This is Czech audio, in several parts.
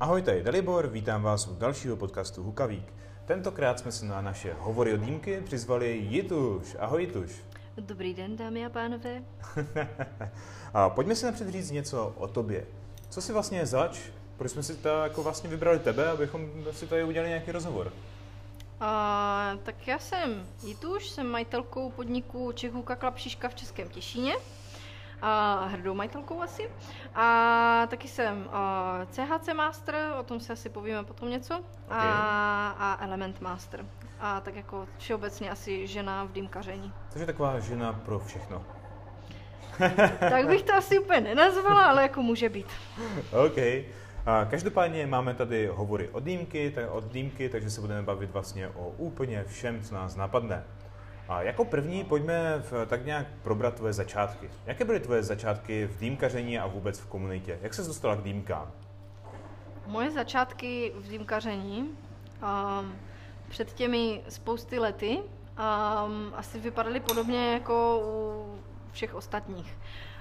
Ahoj, tady Dalibor, vítám vás u dalšího podcastu Hukavík. Tentokrát jsme se na naše hovory o dýmky přizvali Jituš. Ahoj Jituš. Dobrý den, dámy a pánové. a pojďme si napřed říct něco o tobě. Co jsi vlastně zač? Proč jsme si to jako vlastně vybrali tebe, abychom si tady udělali nějaký rozhovor? A, tak já jsem Jituš, jsem majitelkou podniku Čechuka Klapšiška v Českém Těšíně a hrdou majitelkou asi. A taky jsem a, CHC Master, o tom si asi povíme potom něco, okay. a, a Element Master. A tak jako všeobecně asi žena v dýmkaření. Takže taková žena pro všechno. tak bych to asi úplně nenazvala, ale jako může být. OK. A každopádně máme tady hovory od dýmky, tak od dýmky, takže se budeme bavit vlastně o úplně všem, co nás napadne. A jako první pojďme v, tak nějak probrat tvoje začátky. Jaké byly tvoje začátky v dýmkaření a vůbec v komunitě? Jak se dostala k dýmkám? Moje začátky v dýmkaření um, před těmi spousty lety um, asi vypadaly podobně jako u všech ostatních.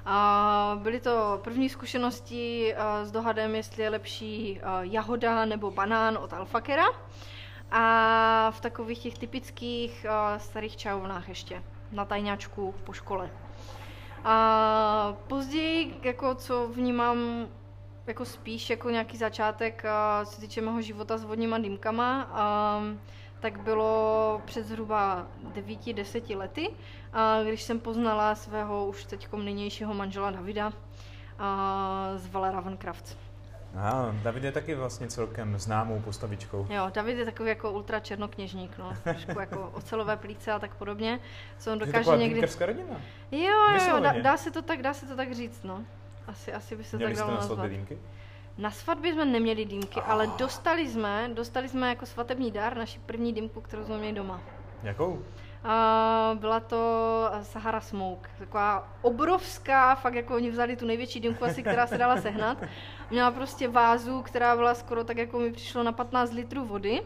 A byly to první zkušenosti s dohadem, jestli je lepší jahoda nebo banán od Alfakera. A v takových těch typických starých čajovnách ještě, na tajňačku po škole. A později, jako co vnímám jako spíš jako nějaký začátek, co se týče mého života s vodníma dýmkama, tak bylo před zhruba 9-10 lety, když jsem poznala svého už teď nynějšího manžela Davida z Valera Van. Aha, David je taky vlastně celkem známou postavičkou. Jo, David je takový jako ultra černokněžník, no. Trošku jako ocelové plíce a tak podobně. Co on dokáže je někdy... rodina. Jo, jo, dá, dá, se to tak, dá se to tak říct, no. Asi, asi by se Měli tak dalo nazvat. Dýmky? Na svatbě jsme neměli dýmky, oh. ale dostali jsme, dostali jsme jako svatební dar naši první dýmku, kterou jsme měli doma. Jakou? Byla to Sahara Smoke, taková obrovská, fakt jako oni vzali tu největší dýmku asi, která se dala sehnat. Měla prostě vázu, která byla skoro tak, jako mi přišlo na 15 litrů vody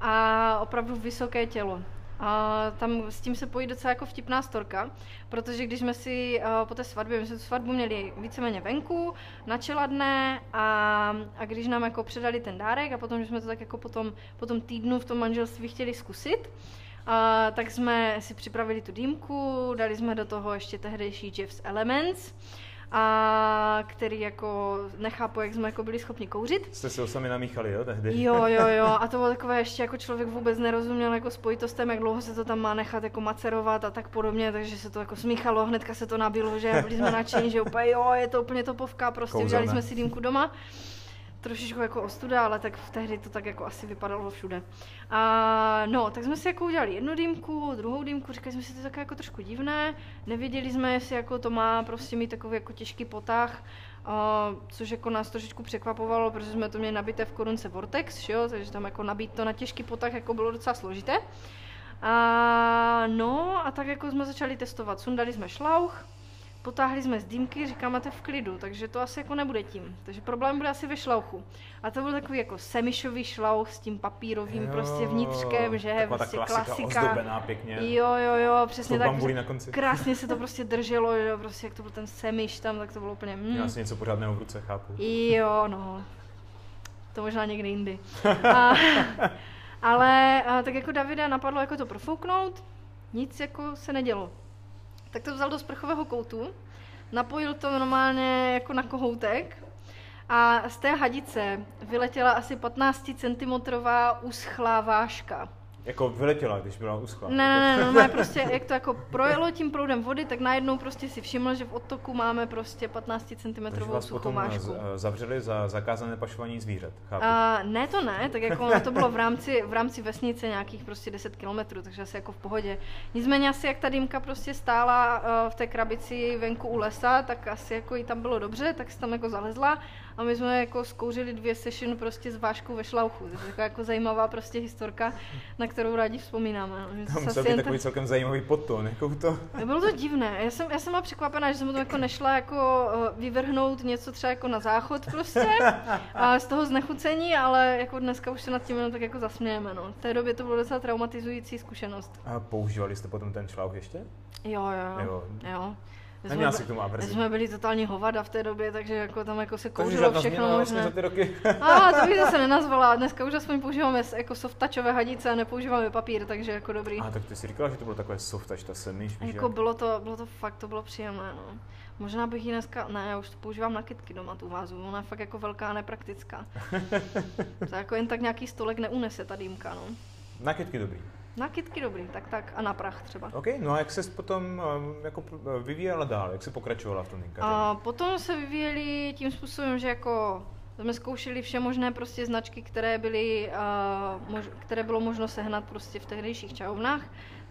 a opravdu vysoké tělo. A tam s tím se pojí docela jako vtipná storka, protože když jsme si uh, po té svatbě, my jsme tu svatbu měli víceméně venku, na čeladné a, a když nám jako předali ten dárek a potom, že jsme to tak jako potom, potom týdnu v tom manželství chtěli zkusit, a, tak jsme si připravili tu dýmku, dali jsme do toho ještě tehdejší Jeff's Elements a který jako nechápu, jak jsme jako byli schopni kouřit. Jste si ho sami namíchali, jo, tehdy? Jo, jo, jo. A to bylo takové ještě jako člověk vůbec nerozuměl jako spojitostem, jak dlouho se to tam má nechat jako macerovat a tak podobně, takže se to jako smíchalo, hnedka se to nabilo, že byli jsme nadšení, že úplně jo, je to úplně topovka, prostě Kouzelné. udělali jsme si dýmku doma trošičku jako ostuda, ale tak v tehdy to tak jako asi vypadalo všude. A no, tak jsme si jako udělali jednu dýmku, druhou dýmku, říkali jsme si, to je jako trošku divné, nevěděli jsme, jestli jako to má prostě mít takový jako těžký potah, Uh, což jako nás trošičku překvapovalo, protože jsme to měli nabité v korunce Vortex, že jo? takže tam jako nabít to na těžký potah jako bylo docela složité. A no a tak jako jsme začali testovat, sundali jsme šlauch, potáhli jsme z dýmky, říkáme to v klidu, takže to asi jako nebude tím. Takže problém bude asi ve šlauchu. A to byl takový jako semišový šlauch s tím papírovým jo, prostě vnitřkem, že prostě klasika, klasika. Ozdobená pěkně. Jo, jo, jo, přesně tak. Na konci. Krásně se to prostě drželo, že prostě jak to byl ten semiš tam, tak to bylo úplně... Mm. Já si něco pořádného v ruce chápu. Jo, no. To možná někdy jindy. A, ale a, tak jako Davida napadlo jako to profouknout, nic jako se nedělo tak to vzal do sprchového koutu, napojil to normálně jako na kohoutek a z té hadice vyletěla asi 15 cm uschlá váška. Jako vyletěla, když byla uschlá. Ne, ne, ne, no, prostě, jak to jako projelo tím proudem vody, tak najednou prostě si všiml, že v odtoku máme prostě 15 cm suchou vášku. zavřeli za zakázané pašování zvířat, chápu. Uh, ne, to ne, tak jako to bylo v rámci, v rámci vesnice nějakých prostě 10 km, takže asi jako v pohodě. Nicméně asi jak ta dýmka prostě stála uh, v té krabici venku u lesa, tak asi jako jí tam bylo dobře, tak se tam jako zalezla a my jsme jako zkouřili dvě session prostě s váškou ve šlauchu. To jako zajímavá prostě historka, na kterou rádi vzpomínáme. To musel být takový celkem zajímavý podton, jako to. Bylo to divné. Já jsem, já jsem byla překvapená, že jsem to jako nešla jako eh, vyvrhnout něco třeba jako na záchod prostě a z toho znechucení, ale jako dneska už se nad tím jenom tak jako zasmějeme. No. V té době to bylo docela traumatizující zkušenost. A používali jste potom ten šlauch ještě? Jo, jo. jo. jo. Neměla jsi k tomu averzi. jsme byli totální hovada v té době, takže jako tam jako se kouřilo všechno možné. za ty roky. A to bych zase nenazvala. Dneska už aspoň používáme jako soft touchové hadice a nepoužíváme papír, takže jako dobrý. A tak ty jsi říkala, že to bylo takové soft touch, ta se myš, víš, Jako jak- bylo to, bylo to fakt, to bylo příjemné, no. Možná bych ji dneska, ne, já už to používám na kytky doma, tu vázu, ona je fakt jako velká a nepraktická. to jako jen tak nějaký stolek neunese ta dýmka, no. Na kytky dobrý. Na kytky dobrý, tak tak, a na prach třeba. OK, no a jak ses potom um, jako p- vyvíjela dál, jak se pokračovala v tom? A potom se vyvíjeli tím způsobem, že jako jsme zkoušeli vše možné prostě značky, které, byly, uh, mož, které bylo možno sehnat prostě v tehdejších čahovnách.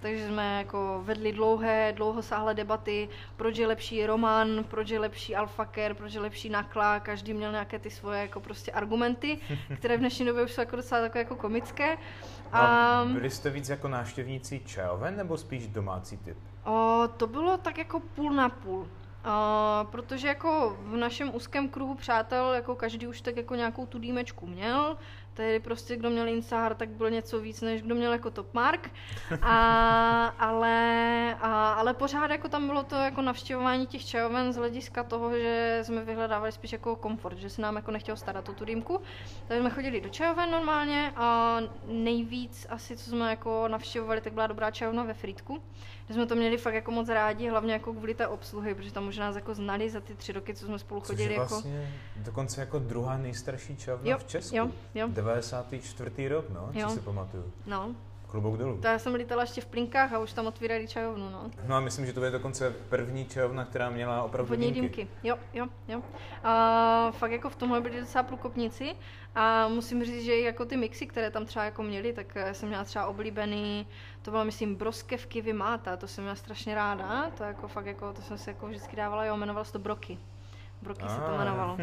Takže jsme jako vedli dlouhé, dlouhosáhlé debaty, proč je lepší román, proč je lepší alfaker, proč je lepší nakla, každý měl nějaké ty svoje jako prostě argumenty, které v dnešní době už jsou jako docela takové jako komické. A byli jste víc jako návštěvníci čajoven nebo spíš domácí typ? O, to bylo tak jako půl na půl. A, protože jako v našem úzkém kruhu přátel, jako každý už tak jako nějakou tu dýmečku měl, tedy prostě kdo měl Insahar, tak byl něco víc, než kdo měl jako Topmark, a, ale, a, ale pořád jako tam bylo to jako navštěvování těch čajoven z hlediska toho, že jsme vyhledávali spíš jako komfort, že se nám jako nechtělo starat o tu dýmku, takže jsme chodili do čajoven normálně a nejvíc asi, co jsme jako navštěvovali, tak byla dobrá čajovna ve Frýdku, že jsme to měli fakt jako moc rádi, hlavně jako kvůli té obsluhy, protože tam možná nás jako znali za ty tři roky, co jsme spolu Což chodili. je Jako... vlastně dokonce jako druhá nejstarší čavna Jo, v Česku. jo, jo. 94. rok, no, Jo. co si pamatuju. No, Klobouk dolů. to já jsem lítala ještě v plinkách a už tam otvírali čajovnu, no. No a myslím, že to je dokonce první čajovna, která měla opravdu Vodní dýmky. dýmky. Jo, jo, jo. A fakt jako v tomhle byli docela průkopníci a musím říct, že jako ty mixy, které tam třeba jako měli, tak já jsem měla třeba oblíbený, to byla myslím broskevky vymáta, to jsem měla strašně ráda, to jako fakt jako, to jsem si jako vždycky dávala, jo, jmenovalo se to broky. Broky se to Ah. jmenovalo.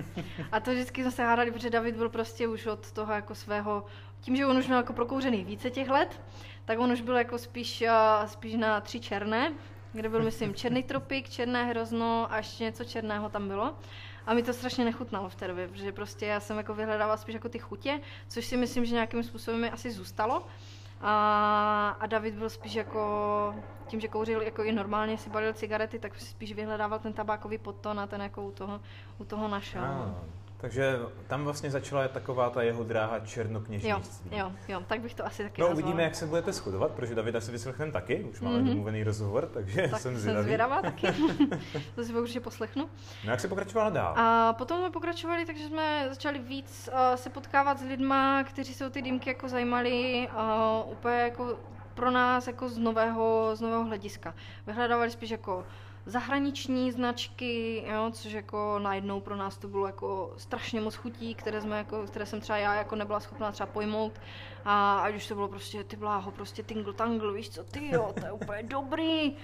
A to vždycky jsme se hádali, protože David byl prostě už od toho jako svého, tím, že on už měl jako prokouřený více těch let, tak on už byl jako spíš, a, spíš na tři černé, kde byl, myslím, černý tropik, černé hrozno a ještě něco černého tam bylo. A mi to strašně nechutnalo v té době, protože prostě já jsem jako vyhledávala spíš jako ty chutě, což si myslím, že nějakým způsobem mi asi zůstalo. A, a David byl spíš jako, tím, že kouřil jako i normálně si balil cigarety, tak spíš vyhledával ten tabákový podton a ten jako u toho, u toho našel. Ah, takže tam vlastně začala taková ta jeho dráha Jo, černokněžnictví. jo, jo, tak bych to asi taky No nazvala. uvidíme, jak se budete shodovat, protože Davida si vyslechneme taky, už máme Mhm. domluvený rozhovor, takže tak jsem zvědavý. zvědavá taky. to si určitě poslechnu. No jak se pokračovala dál? A potom jsme pokračovali, takže jsme začali víc uh, se potkávat s lidma, kteří se o ty dýmky jako zajímali uh, úplně jako pro nás jako z nového, z nového hlediska. Vyhledávali spíš jako zahraniční značky, jo, což jako najednou pro nás to bylo jako strašně moc chutí, které, jsme jako, které jsem třeba já jako nebyla schopná třeba pojmout. A ať už to bylo prostě ty bláho, prostě tingle tangle, víš co, ty jo, to je úplně dobrý.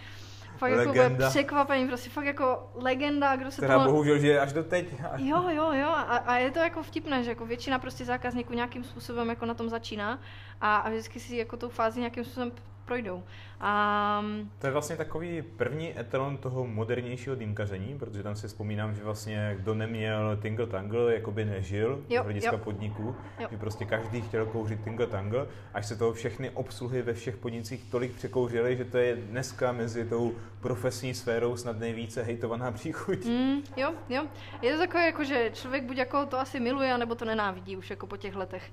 Fakt jako úplně Legenda. překvapení, prostě fakt jako legenda, kdo se Která bohužel žije až do teď. Jo, jo, jo. A, a je to jako vtipné, že jako většina prostě zákazníků nějakým způsobem jako na tom začíná a, a vždycky si jako tou fázi nějakým způsobem projdou. A To je vlastně takový první etalon toho modernějšího dýmkaření, protože tam si vzpomínám, že vlastně kdo neměl Tingle Tangle, jako by nežil Jo, z hlediska jo. podniků, Jo. že prostě každý chtěl kouřit Tingle Tangle, až se toho všechny obsluhy ve všech podnicích tolik překouřily, že to je dneska mezi tou profesní sférou snad nejvíce hejtovaná příchuť. mm, jo, jo. Je to takové jako, že člověk buď jako to asi miluje, nebo to nenávidí už jako po těch letech.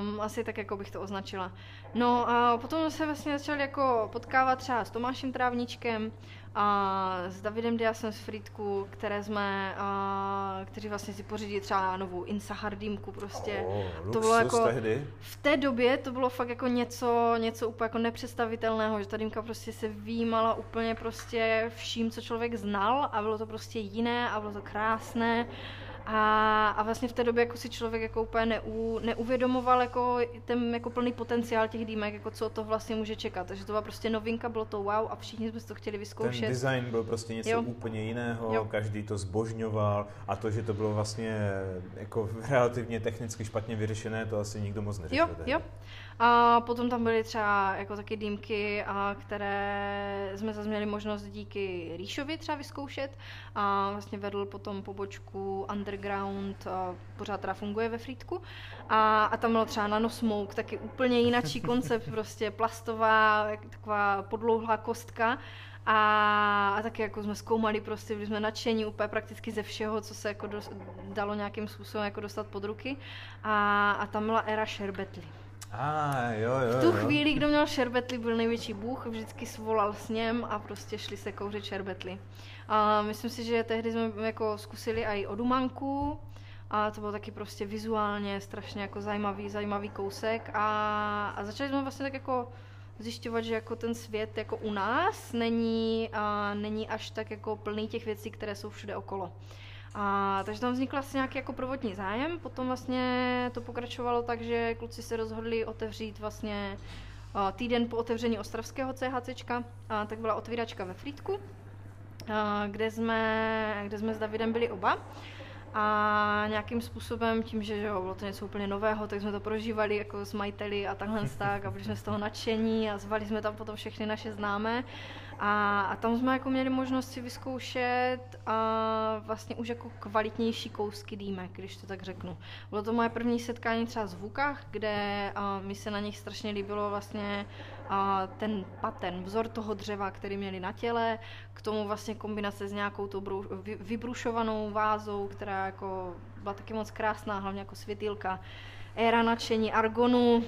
Um, asi tak jako bych to označila. No a potom se vlastně začali jako potkávat třeba s Tomášem Trávničkem, a s Davidem Diasem z Frýdku, které jsme, a, kteří vlastně si pořídili třeba novou dýmku prostě. Oh, to bylo jako- tehdy. V té době to bylo fakt jako něco, něco úplně jako nepředstavitelného, že ta dýmka prostě se výjímala úplně prostě vším, co člověk znal a bylo to prostě jiné a bylo to krásné. A, a vlastně v té době jako si člověk jako úplně neu, neuvědomoval jako ten jako plný potenciál těch dýmek, jako co to vlastně může čekat. Takže to byla prostě novinka, bylo to wow a všichni jsme to chtěli Ten vyzkoušet. design byl prostě něco Jo. úplně jiného, Jo. každý to zbožňoval a to, že to bylo vlastně jako relativně technicky špatně vyřešené, to asi nikdo moc neřešil. Jo, tehdy. jo. A potom tam byly třeba jako taky dýmky, a které jsme zase měli možnost díky Ríšovi třeba vyzkoušet. A vlastně vedl potom pobočku Underground, pořád teda funguje ve Frýdku. A, a tam bylo třeba nanosmoke, taky úplně jinačí koncept, prostě plastová, taková podlouhlá kostka. A, a taky jako jsme zkoumali prostě, byli jsme nadšení úplně prakticky ze všeho, co se jako dos, dalo nějakým způsobem jako dostat pod ruky. A, a tam byla era šerbetly. A jo, jo, V tu jo. chvíli, kdo měl šerbetly, byl největší bůh, vždycky svolal s něm a prostě šli se kouřit šerbetly. A myslím si, že tehdy jsme jako zkusili i odumanku, a to bylo taky prostě vizuálně strašně jako zajímavý, zajímavý kousek a, a začali jsme vlastně tak jako zjišťovat, že jako ten svět jako u nás není, a není až tak jako plný těch věcí, které jsou všude okolo. A, takže tam vznikl vlastně nějaký jako prvotní zájem, potom vlastně to pokračovalo tak, že kluci se rozhodli otevřít vlastně a, týden po otevření ostravského a, tak byla otvíračka ve Frýdku, a, kde jsme, kde jsme s Davidem byli oba. A nějakým způsobem, tím, že, že jo, bylo to něco úplně nového, tak jsme to prožívali jako s majiteli a takhle tak a byli jsme z toho nadšení a zvali jsme tam potom všechny naše známé. A, a tam jsme jako měli možnost si vyzkoušet a vlastně už jako kvalitnější kousky dýmek, když to tak řeknu. Bylo to moje první setkání třeba v Vukách, kde a, mi se na nich strašně líbilo vlastně a, ten paten, vzor toho dřeva, který měli na těle, k tomu vlastně kombinace s nějakou tou brou, vy, vybrušovanou vázou, která jako byla taky moc krásná, hlavně jako světýlka. Éra nadšení argonu,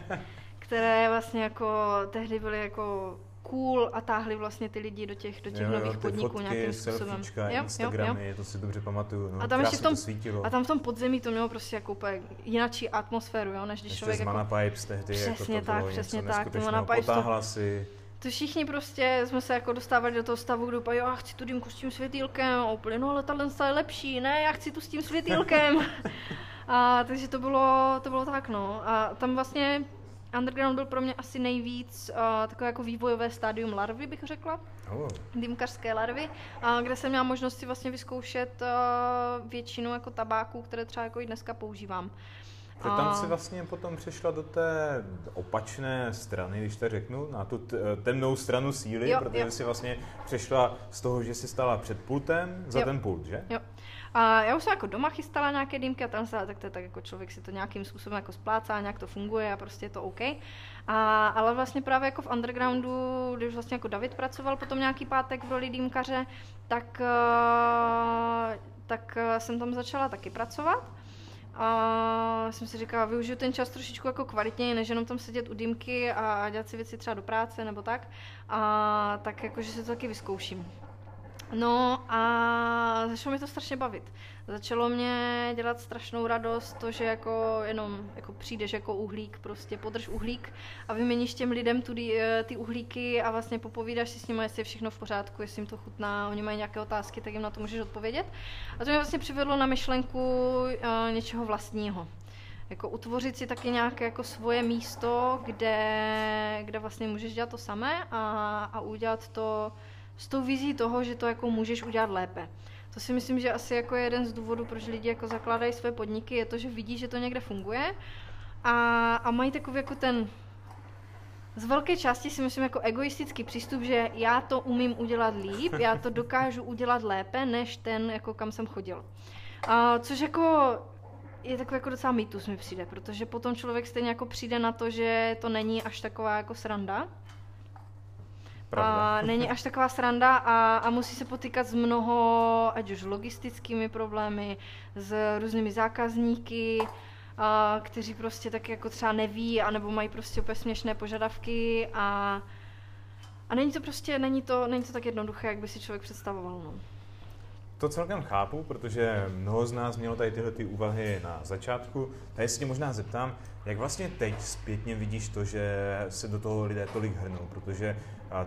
které vlastně jako tehdy byly jako cool a táhli vlastně ty lidi do těch, do těch jo, nových jo, podniků fotky, nějakým způsobem. Jo, jo, Instagramy, jo. to si dobře pamatuju. No, A tam ještě v tom- to svítilo. A tam v tom podzemí to mělo prostě jako úplně jinačí atmosféru, jo, než když Ještě člověk z jako... Mana Pipes tehdy, jako Přesně to tak, bylo přesně tak, neskutečného. Mana Pipes to- si, To všichni prostě jsme se jako dostávali do toho stavu, úplně, jo, já chci tu dýmku s tím světýlkem, a úplně, no ale tahle je lepší, ne, já chci tu s tím světýlkem. a takže to bylo, to bylo tak, no. A tam vlastně Underground byl pro mě asi nejvíc uh, takové jako vývojové stádium larvy, bych řekla oh, dýmkařské larvy, a kde jsem měla možnost si vlastně vyzkoušet uh, většinu jako tabáků, které třeba jako i dneska používám. Tak tam si vlastně potom přešla do té opačné strany, když to řeknu, na tu temnou stranu síly, Jo, protože jo. si vlastně přešla z toho, že si stala před pultem za Jo. ten pult, že? Jo. A já už jsem jako doma chystala nějaké dýmky a tam se, tak to je tak jako člověk si to nějakým způsobem jako splácá, nějak to funguje a prostě je to OK. A, ale vlastně právě jako v undergroundu, když vlastně jako David pracoval potom nějaký pátek v roli dýmkaře, tak, eh, tak eh, jsem tam začala taky pracovat. A jsem si říkala, využiju ten čas trošičku jako kvalitněji, než jenom tam sedět u dýmky a dělat si věci třeba do práce nebo tak. A tak jako, že se to taky vyzkouším. No a začalo mi to strašně bavit. Začalo mě dělat strašnou radost to, že jako jenom jako přijdeš jako uhlík, prostě podrž uhlík a vyměníš těm lidem tu, dý- eh, ty uhlíky a vlastně popovídáš si s nimi, jestli je všechno v pořádku, jestli jim to chutná, oni mají nějaké otázky, tak jim na to můžeš odpovědět. A to mě vlastně přivedlo na myšlenku uh, něčeho vlastního. Jako utvořit si taky nějaké jako svoje místo, kde, kde vlastně můžeš dělat to samé a, a udělat to s tou vizí toho, že to jako můžeš udělat lépe. To si myslím, že asi jako je jeden z důvodů, proč lidi jako zakládají své podniky, je to, že vidí, že to někde funguje a, a mají takový jako ten z velké části si myslím jako egoistický přístup, že já to umím udělat líp, já to dokážu udělat lépe, než ten, jako kam jsem chodil. A, což jako je takový jako docela mýtus mi přijde, protože potom člověk stejně jako přijde na to, že to není až taková jako sranda, Pravda. a není až taková sranda a, a musí se potýkat s mnoho, ať už logistickými problémy, s různými zákazníky, a, kteří prostě tak jako třeba neví, anebo mají prostě úplně směšné požadavky a, a není to prostě, není to, není to tak jednoduché, jak by si člověk představoval. No. To celkem chápu, protože mnoho z nás mělo tady tyhle ty úvahy na začátku. Tady si tě možná zeptám, jak vlastně teď zpětně vidíš to, že se do toho lidé tolik hrnou, protože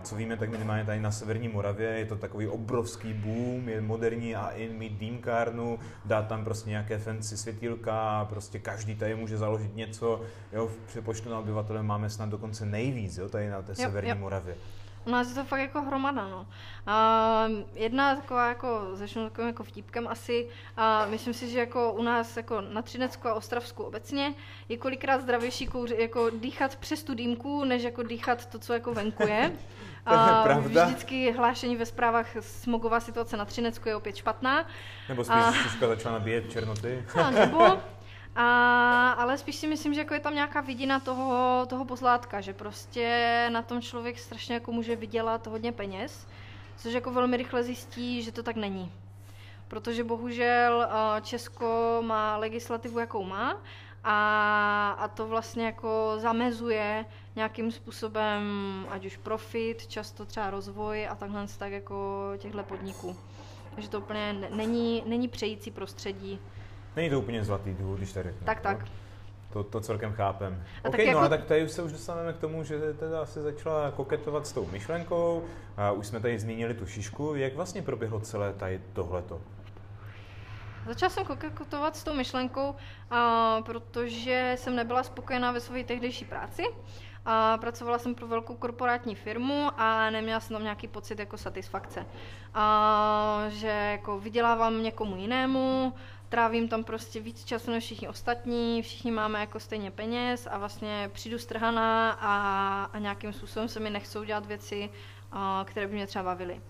co víme, tak minimálně tady na severní Moravě je to takový obrovský boom, je moderní a in mít dýmkárnu, dát tam prostě nějaké fancy světílka, prostě každý tady může založit něco, jo, v přepočtu na obyvatele máme snad dokonce nejvíc, jo, tady na té severní jo. Moravě. U nás je to fakt jako hromada, no. A jedna taková jako, začnu takovým jako vtipkem asi, a myslím si, že jako u nás jako na Třinecku a Ostravsku obecně je kolikrát zdravější kouři, jako dýchat přes tu dýmku, než jako dýchat to, co jako venku je. A pravda. vždycky hlášení ve zprávách smogová situace na Třinecku je opět špatná. Nebo spíš A- začala nabíjet černoty. A nebo, A, ale spíš si myslím, že jako je tam nějaká vidina toho, toho pozlátka, že prostě na tom člověk strašně jako může vydělat hodně peněz, což jako velmi rychle zjistí, že to tak není. Protože bohužel Česko má legislativu, jakou má, a, a to vlastně jako zamezuje nějakým způsobem, ať už profit, často třeba rozvoj a takhle tak jako těchto podniků. Takže to úplně není, není přející prostředí. Není to úplně zlatý důvod, když tady Tak, tak. To, to celkem chápem. A OK, tak no jako- a tak tady už se už dostaneme k tomu, že teda asi začala koketovat s tou myšlenkou. A už jsme tady zmínili tu šišku. Jak vlastně proběhlo celé tady tohleto? Začala jsem koketovat s tou myšlenkou, a, protože jsem nebyla spokojená ve své tehdejší práci. A pracovala jsem pro velkou korporátní firmu a neměla jsem tam nějaký pocit jako satisfakce. A, že jako vydělávám někomu jinému, trávím tam prostě víc času než všichni ostatní, všichni máme jako stejně peněz a vlastně přijdu strhaná a, a nějakým způsobem se mi nechcou dělat věci, a, které by mě třeba bavily.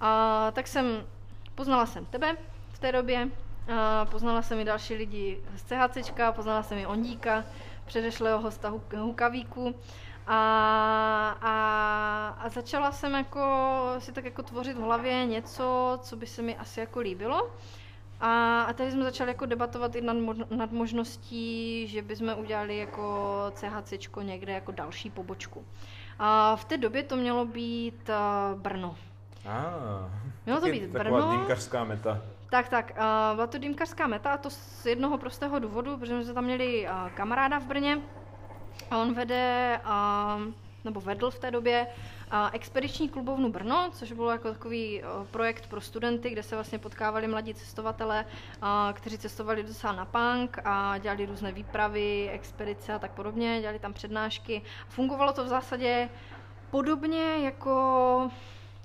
A, tak jsem, poznala jsem tebe v té době, a poznala jsem i další lidi z CHCčka, poznala jsem i Ondíka, předešlého hosta Huk- Hukavíku. A, a, a začala jsem jako si tak jako tvořit v hlavě něco, co by se mi asi jako líbilo. A, a tady jsme začali jako debatovat i nad, nad možností, že bychom udělali jako CHCčko někde jako další pobočku. A v té době to mělo být uh, Brno. Ah, Mělo to být taková Brno. dýmkařská meta. Tak, tak, uh, byla to dýmkařská meta a to z jednoho prostého důvodu, protože jsme tam měli uh, kamaráda v Brně a on vede, uh, nebo vedl v té době, expediční klubovnu Brno, což bylo jako takový uh, projekt pro studenty, kde se vlastně potkávali mladí cestovatelé, uh, kteří cestovali docela na punk a dělali různé výpravy, expedice a tak podobně, dělali tam přednášky. Fungovalo to v zásadě podobně jako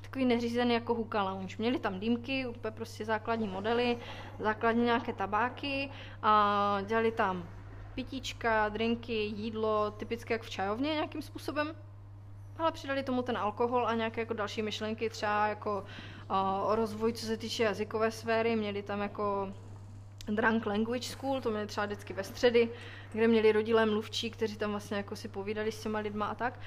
takový neřízený jako Huka Lounge. Měli tam dýmky, úplně prostě základní modely, základní nějaké tabáky a dělali tam pitíčka, drinky, jídlo, typické jak v čajovně nějakým způsobem. Ale přidali tomu ten alkohol a nějaké jako další myšlenky, třeba jako o rozvoj, co se týče jazykové sféry. Měli tam jako Drunk Language School, to měli třeba vždycky ve středy, kde měli rodilé mluvčí, kteří tam vlastně jako si povídali s těma lidma a tak.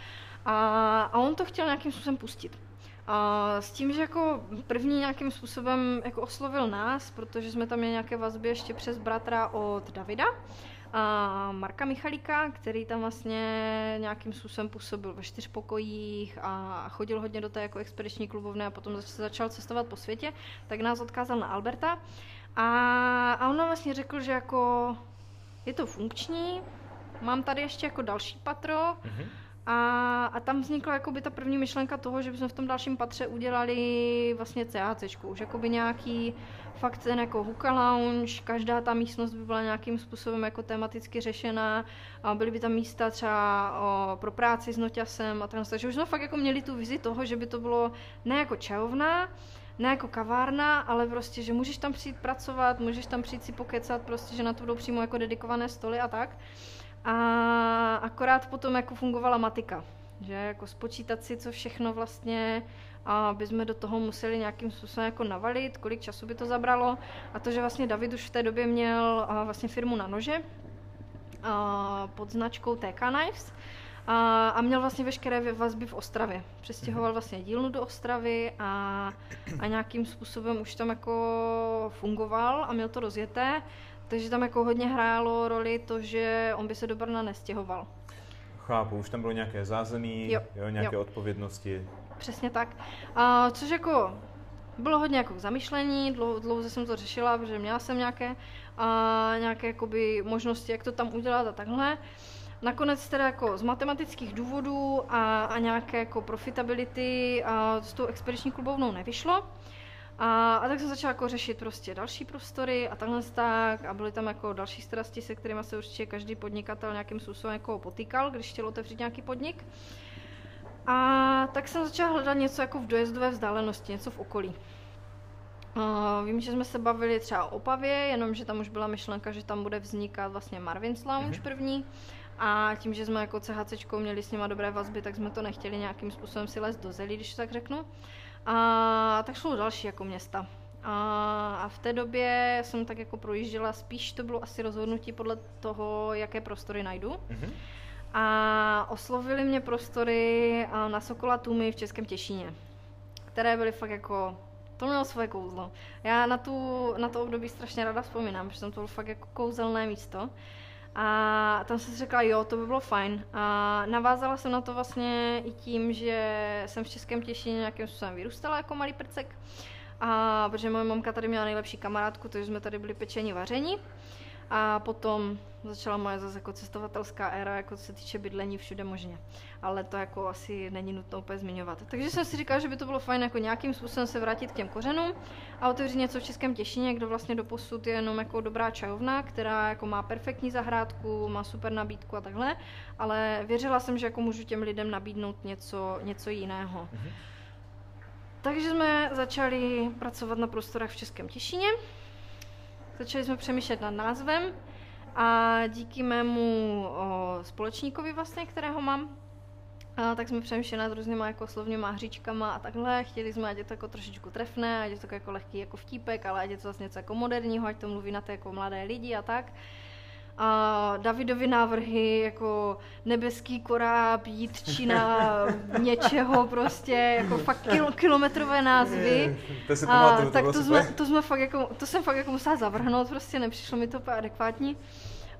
A, a on to chtěl nějakým způsobem pustit. A s tím, že jako první nějakým způsobem jako oslovil nás, protože jsme tam měli nějaké vazby ještě přes bratra od Davida, a Marka Michalíka, který tam vlastně nějakým způsobem působil ve čtyřpokojích a chodil hodně do té jako expediční klubovny a potom se začal cestovat po světě, tak nás odkázal na Alberta. A, a on nám vlastně řekl, že jako je to funkční, mám tady ještě jako další patro, Mhm. A, a tam vznikla jakoby ta první myšlenka toho, že bychom v tom dalším patře udělali vlastně CACčku, už jakoby nějaký fakt ten jako hookah lounge, každá ta místnost by byla nějakým způsobem jako tematicky řešená, a byly by tam místa třeba o, pro práci s noťasem a tak takže už jsme fakt jako měli tu vizi toho, že by to bylo ne jako čajovna, ne jako kavárna, ale prostě, že můžeš tam přijít pracovat, můžeš tam přijít si pokecat, prostě, že na to budou přímo jako dedikované stoly a tak. A akorát potom jako fungovala matika, že jako spočítat si, co všechno vlastně a by jsme do toho museli nějakým způsobem jako navalit, kolik času by to zabralo. A to, že vlastně David už v té době měl vlastně firmu na nože a, pod značkou TK Knives a, a měl vlastně veškeré vazby v Ostravě. Přestěhoval vlastně dílnu do Ostravy a, a nějakým způsobem už tam jako fungoval a měl to rozjeté. Takže tam jako hodně hrálo roli to, že on by se do Brna nestěhoval. Chápu, už tam bylo nějaké zázemí, Jo, jo, nějaké jo. odpovědnosti. Přesně tak. A, což jako bylo hodně jako zamyšlení, dlouho, dlouho jsem to řešila, protože měla jsem nějaké, a, nějaké jakoby možnosti, jak to tam udělat a takhle. Nakonec teda jako z matematických důvodů a, a nějaké jako profitability a s tou expediční klubovnou nevyšlo. A, a tak jsem začala jako řešit prostě další prostory a takhle tak a byly tam jako další strasti, se kterými se určitě každý podnikatel nějakým způsobem jako potýkal, když chtěl otevřít nějaký podnik. A tak jsem začala hledat něco jako v dojezdové vzdálenosti, něco v okolí. Uh, vím, že jsme se bavili třeba o Opavě, jenomže tam už byla myšlenka, že tam bude vznikat vlastně Marvin's Lounge Mhm. první. A tím, že jsme jako CHCčkou měli s nima dobré vazby, tak jsme to nechtěli nějakým způsobem si lézt do zelí, když tak řeknu. A tak šlo další jako města. A, a v té době jsem tak jako projížděla, spíš to bylo asi rozhodnutí podle toho, jaké prostory najdu. Mhm. A oslovili mě prostory na Sokola Tumy v Českém Těšíně, které byly fakt jako, to mělo svoje kouzlo. Já na, tu, na to období strašně ráda vzpomínám, protože tam to bylo fakt jako kouzelné místo. A tam jsem si řekla, jo, to by bylo fajn. A navázala jsem na to vlastně i tím, že jsem v Českém Těšíně nějakým způsobem vyrůstala jako malý prcek. A protože moje mamka tady měla nejlepší kamarádku, takže jsme tady byli pečení vaření. A potom začala moje zase jako cestovatelská éra, jako co se týče bydlení všude možně. Ale to jako asi není nutno úplně zmiňovat. Takže jsem si říkala, že by to bylo fajn jako nějakým způsobem se vrátit k těm kořenům a otevřít něco v Českém Těšině, kde vlastně do posud je jenom jako dobrá čajovna, která jako má perfektní zahrádku, má super nabídku a takhle, ale věřila jsem, že jako můžu těm lidem nabídnout něco, něco jiného. Mhm. Takže jsme začali pracovat na prostorách v Českém Těšíně. Začali jsme přemýšlet nad názvem a díky mému o, společníkovi vlastně, kterého mám, a tak jsme přemýšleli nad různýma jako slovníma hříčkama a takhle. Chtěli jsme, ať je to jako trošičku trefné, ať je to jako lehký jako vtípek, ale ať je to vlastně něco jako moderního, ať to mluví na ty jako mladé lidi a tak. A Davidovi návrhy jako nebeský koráb, jítčina, něčeho prostě, jako fakt kil, kilometrové názvy. To si A, pamatuju, to tak to super. jsme, to jsme fakt jako, to jsem fakt jako musela zavrhnout, prostě nepřišlo mi to úplně adekvátní.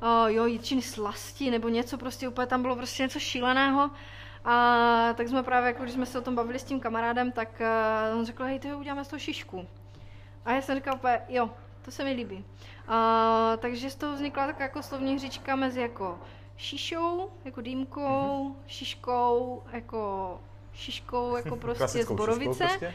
Uh, jo, jitčiny slasti nebo něco prostě, úplně tam bylo prostě něco šíleného. A tak jsme právě, jako když jsme se o tom bavili s tím kamarádem, tak uh, on řekl, hej, ty uděláme z toho šišku. A já jsem úplně, jo, to se mi líbí. A, takže z toho vznikla taková jako slovní hříčka mezi jako šišou, jako dýmkou, Mhm. šiškou, jako šiškou, jako prostě z borovice. prostě.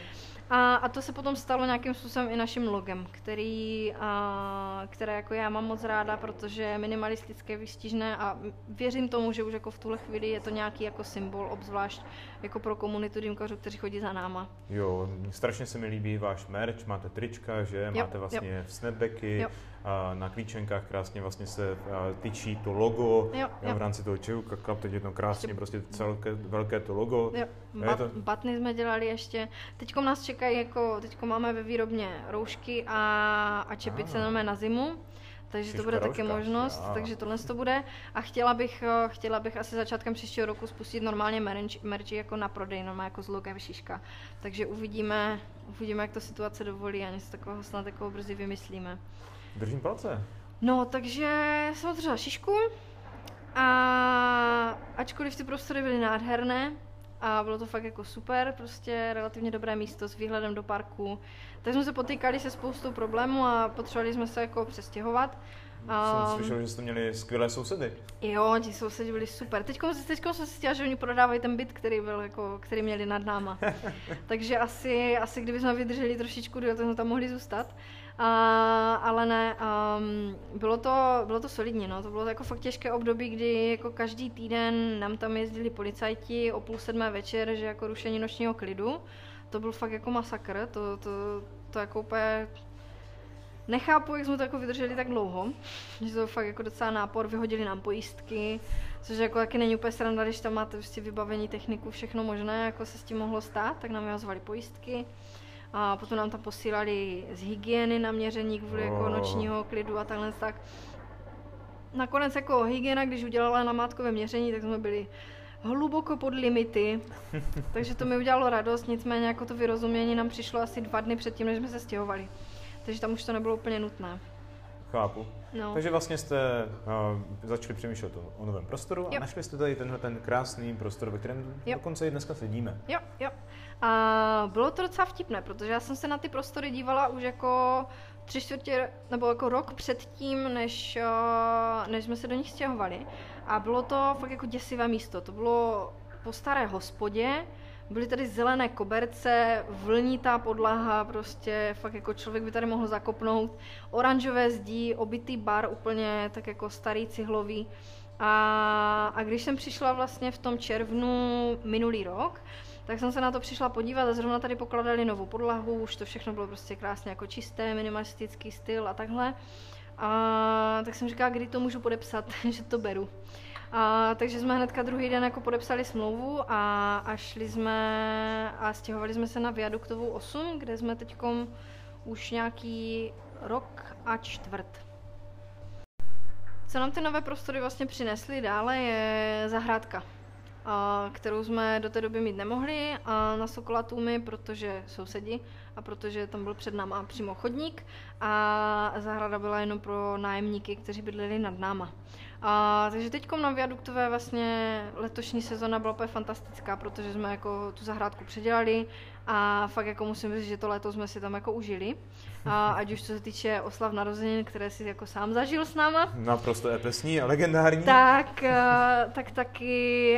A, a to se potom stalo nějakým způsobem i naším logem, který, a, které jako já mám moc ráda, protože je minimalistické, výstižné a věřím tomu, že už jako v tuhle chvíli je to nějaký jako symbol, obzvlášť jako pro komunitu dýmkařů, kteří chodí za náma. Jo, strašně se mi líbí váš merch, máte trička, že? Jo, máte vlastně jo. snapbacky, Jo. A na klíčenkách krásně vlastně se a, tyčí to logo, Jo, jo, v rámci toho čehu, kakao, teď je to krásně, prostě celké, velké to logo. Jo, A to- batny jsme dělali ještě. Teďko nás čekají, jako, teďko máme ve výrobně roušky a, a čepice Ah. ah. na zimu. Takže Šiška to bude taky možnost, jo. takže tohle to bude. A chtěla bych, eh, chtěla bych asi začátkem příštího roku spustit normálně merch, merch jako na prodej, normálně jako s logem Šiška. Takže uvidíme, uvidíme, jak to situace dovolí a něco takového snad jako brzy vymyslíme. Držím palce. No, takže jsem otevřela šišku a ačkoliv ty prostory byly nádherné a bylo to fakt jako super, prostě relativně dobré místo s výhledem do parku, tak jsme se potýkali se spoustou problémů a potřebovali jsme se jako přestěhovat. Jsem Um, slyšel, že jste měli skvělé sousedy. Jo, ti sousedi byli super. Teďko, teďko jsem si chtěla, že oni prodávají ten byt, který byl jako, který měli nad náma. Takže asi, asi kdyby jsme vydrželi trošičku tak jsme tam mohli zůstat. Ale ne, um, bylo, to, bylo to solidní, no. to bylo jako fakt těžké období, kdy jako každý týden nám tam jezdili policajti o půl sedmé večer, že jako rušení nočního klidu. To byl fakt jako masakr, to, to, to jako úplně Nechápu, jak jsme to jako vydrželi tak dlouho, že to fakt jako docela nápor, vyhodili nám pojistky, což jako taky není úplně sranda, když tam máte prostě vybavení techniku, všechno možné, jako se s tím mohlo stát, tak nám vyhazovali pojistky. A potom nám tam posílali z hygieny na měření kvůli jako Oh. nočního klidu a takhle tak. Nakonec jako hygiena, když udělala namátkové měření, tak jsme byli hluboko pod limity, takže to mi udělalo radost, nicméně jako to vyrozumění nám přišlo asi dva dny předtím, než jsme se stěhovali. Takže tam už to nebylo úplně nutné. Chápu. No. Takže vlastně jste uh, začali přemýšlet o, o novém prostoru a Jo. našli jste tady tenhle ten krásný prostor, ve kterém Jo. dokonce i dneska sedíme. Jo, jo. A bylo to docela vtipné, protože já jsem se na ty prostory dívala už jako tři čtvrtě, nebo jako rok předtím, než, eh, než jsme se do nich stěhovali. A bylo to fakt jako děsivé místo. To bylo po staré hospodě, byly tady zelené koberce, vlnitá podlaha, prostě fakt jako člověk by tady mohl zakopnout. Oranžové zdí, obytý bar úplně tak jako starý cihlový. A, a když jsem přišla vlastně v tom červnu minulý rok, tak jsem se na to přišla podívat a zrovna tady pokladali novou podlahu, už to všechno bylo prostě krásně jako čisté, minimalistický styl a takhle. A tak jsem říkala, kdy to můžu podepsat, že to beru. A, takže jsme hnedka druhý den jako podepsali smlouvu a, a šli jsme a stěhovali jsme se na Viaduktovou 8, kde jsme teď už nějaký rok a čtvrt. Co nám ty nové prostory vlastně přinesly dále je zahrádka, a, kterou jsme do té doby mít nemohli a na Sokolatumy, protože sousedi a protože tam byl před náma přímo chodník a zahrada byla jenom pro nájemníky, kteří bydleli nad náma. A, takže teď na viaduktové vlastně letošní sezona byla úplně fantastická, protože jsme jako tu zahrádku předělali a fakt jako musím říct, že to léto jsme si tam jako užili. A ať už co se týče oslav narozenin, které si jako sám zažil s náma. Naprosto epesní a legendární. Tak, tak taky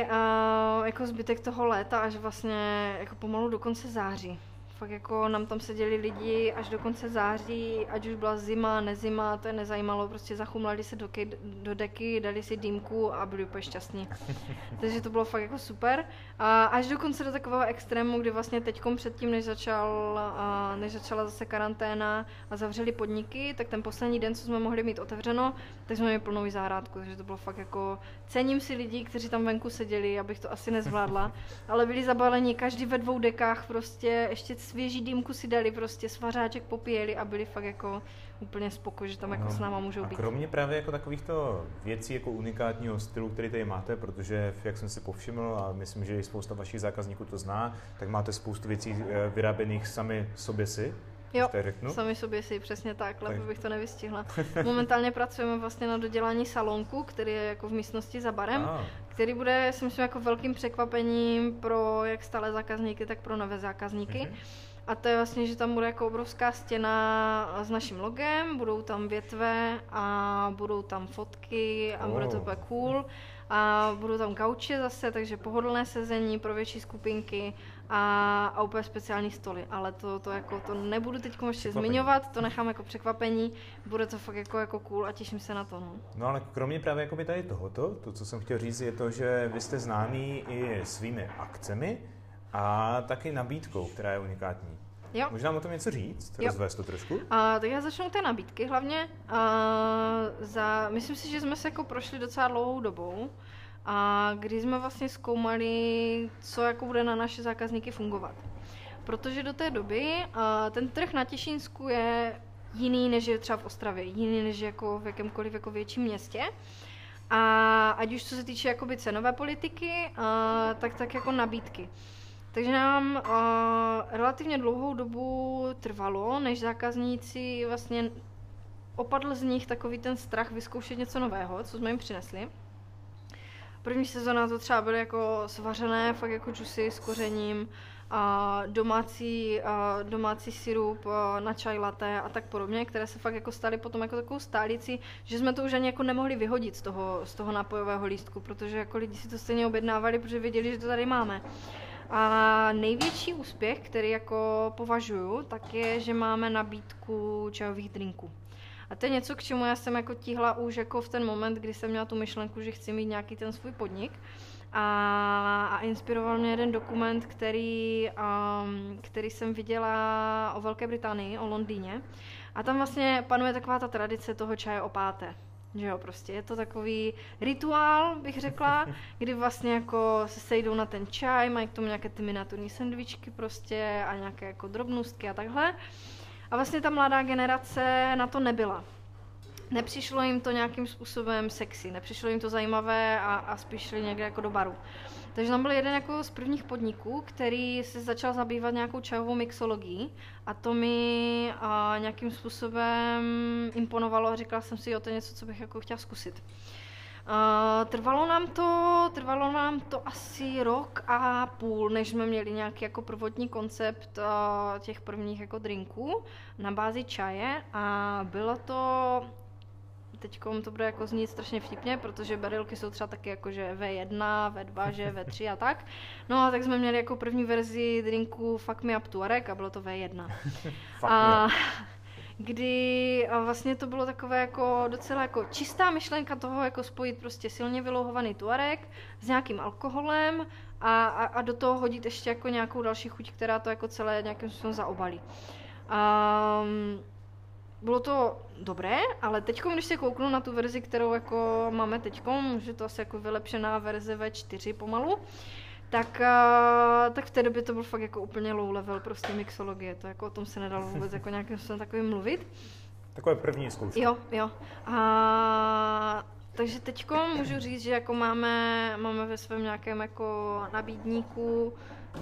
jako zbytek toho léta až vlastně jako pomalu do konce září fakt jako nám tam seděli lidi až do konce září, ať už byla zima, nezima, to je nezajímalo, prostě zachumlali se do, kej, do deky, dali si dýmku a byli úplně šťastní. Takže to bylo fakt jako super. A až dokonce do takového extrému, kdy vlastně teďkom předtím, než, začal, a než začala zase karanténa a zavřeli podniky, tak ten poslední den, co jsme mohli mít otevřeno, tak jsme měli plnou zahrádku, takže to bylo fakt jako, cením si lidí, kteří tam venku seděli, abych to asi nezvládla, ale byli zabaleni každý ve dvou dekách, prostě ještě svěží dýmku si dali, prostě svařáček popíjeli a byli fakt jako úplně spokojení, že tam jako no, s náma můžou a být. kromě právě jako takovýchto věcí, jako unikátního stylu, který tady máte, protože jak jsem si povšiml a myslím, že i spousta vašich zákazníků to zná, tak máte spoustu věcí eh, vyráběných sami sobě si, Jo, řeknu. sami sobě si, přesně tak, lépe bych to nevystihla. Momentálně pracujeme vlastně na dodělání salonku, který je jako v místnosti za barem, ah. Který bude, si myslím, jako velkým překvapením pro jak stále zákazníky, tak pro nové zákazníky. Mm-hmm. A to je vlastně, že tam bude jako obrovská stěna s naším logem, budou tam větve a budou tam fotky a oh. bude to úplně cool. A budou tam gauče zase, takže pohodlné sezení pro větší skupinky a, a úplně speciální stoly. Ale to, to, jako, to nebudu teď ještě zmiňovat, to nechám jako překvapení. Bude to fakt jako, jako cool a těším se na to. No, no ale kromě právě jako tady tohoto, to, co jsem chtěl říct, je to, že vy jste známí i svými akcemi, a taky nabídkou, která je unikátní. Jo. Možná o tom něco říct? Jo. Rozvést to trošku? A, tak já začnu té nabídky hlavně. A, za, myslím si, že jsme se jako prošli docela dlouhou dobou, a kdy jsme vlastně zkoumali, co jako bude na naše zákazníky fungovat. Protože do té doby ten trh na Těšínsku je jiný, než je třeba v Ostravě, jiný, než jako v jakémkoliv jako větším městě. A ať už co se týče jakoby cenové politiky, tak tak jako nabídky. Takže nám relativně dlouhou dobu trvalo, než zákazníci vlastně opadl z nich takový ten strach vyzkoušet něco nového, co jsme jim přinesli. První sezóna to třeba byly jako svařené, fakt jako džusy s kořením, a domácí, a domácí sirup na čaj latte a tak podobně, které se fakt jako staly potom jako takovou stálicí, že jsme to už ani jako nemohli vyhodit z toho, z toho nápojového lístku, protože jako lidi si to stejně objednávali, protože věděli, že to tady máme. A největší úspěch, který jako považuju, tak je, že máme nabídku čajových drinků. A to je něco, k čemu já jsem jako tíhla už jako v ten moment, kdy jsem měla tu myšlenku, že chci mít nějaký ten svůj podnik. A, a inspiroval mě jeden dokument, který, um, který jsem viděla o Velké Británii, o Londýně. A tam vlastně panuje taková ta tradice toho čaje o páté. Že jo, prostě je to takový rituál, bych řekla, kdy vlastně jako se sejdou na ten čaj, mají k tomu nějaké ty miniaturní sendvičky prostě a nějaké jako drobnostky a takhle. A vlastně ta mladá generace na to nebyla. Nepřišlo jim to nějakým způsobem sexy, nepřišlo jim to zajímavé a, a spíš šli někde jako do baru. Takže tam byl jeden jako z prvních podniků, který se začal zabývat nějakou čajovou mixologií a to mi a, nějakým způsobem imponovalo a říkala jsem si, jo, to je něco, co bych jako chtěla zkusit. Uh, trvalo nám to, trvalo nám to asi rok a půl, než jsme měli nějaký jako prvotní koncept uh, těch prvních jako drinků na bázi čaje a bylo to teď to bude jako znít strašně vtipně, protože berilky jsou třeba taky jako, že V1, V2, že V3 a tak. No a tak jsme měli jako první verzi drinku Fuck Me Up Tuareg a bylo to V1. a kdy vlastně to bylo takové jako docela jako čistá myšlenka toho, jako spojit prostě silně vylouhovaný tuareg s nějakým alkoholem a, a, a do toho hodit ještě jako nějakou další chuť, která to jako celé nějakým způsobem zaobalí. Um, bylo to dobré, ale teď, když se kouknu na tu verzi, kterou jako máme teď, že to asi jako vylepšená verze V4 pomalu, tak, uh, tak v té době to byl fakt jako úplně low level prostě mixologie, to jako o tom se nedalo vůbec jako nějakým způsobem takovým mluvit. Takové první zkoušky. Jo, jo. A, takže teď můžu říct, že jako máme, máme ve svém nějakém jako nabídníku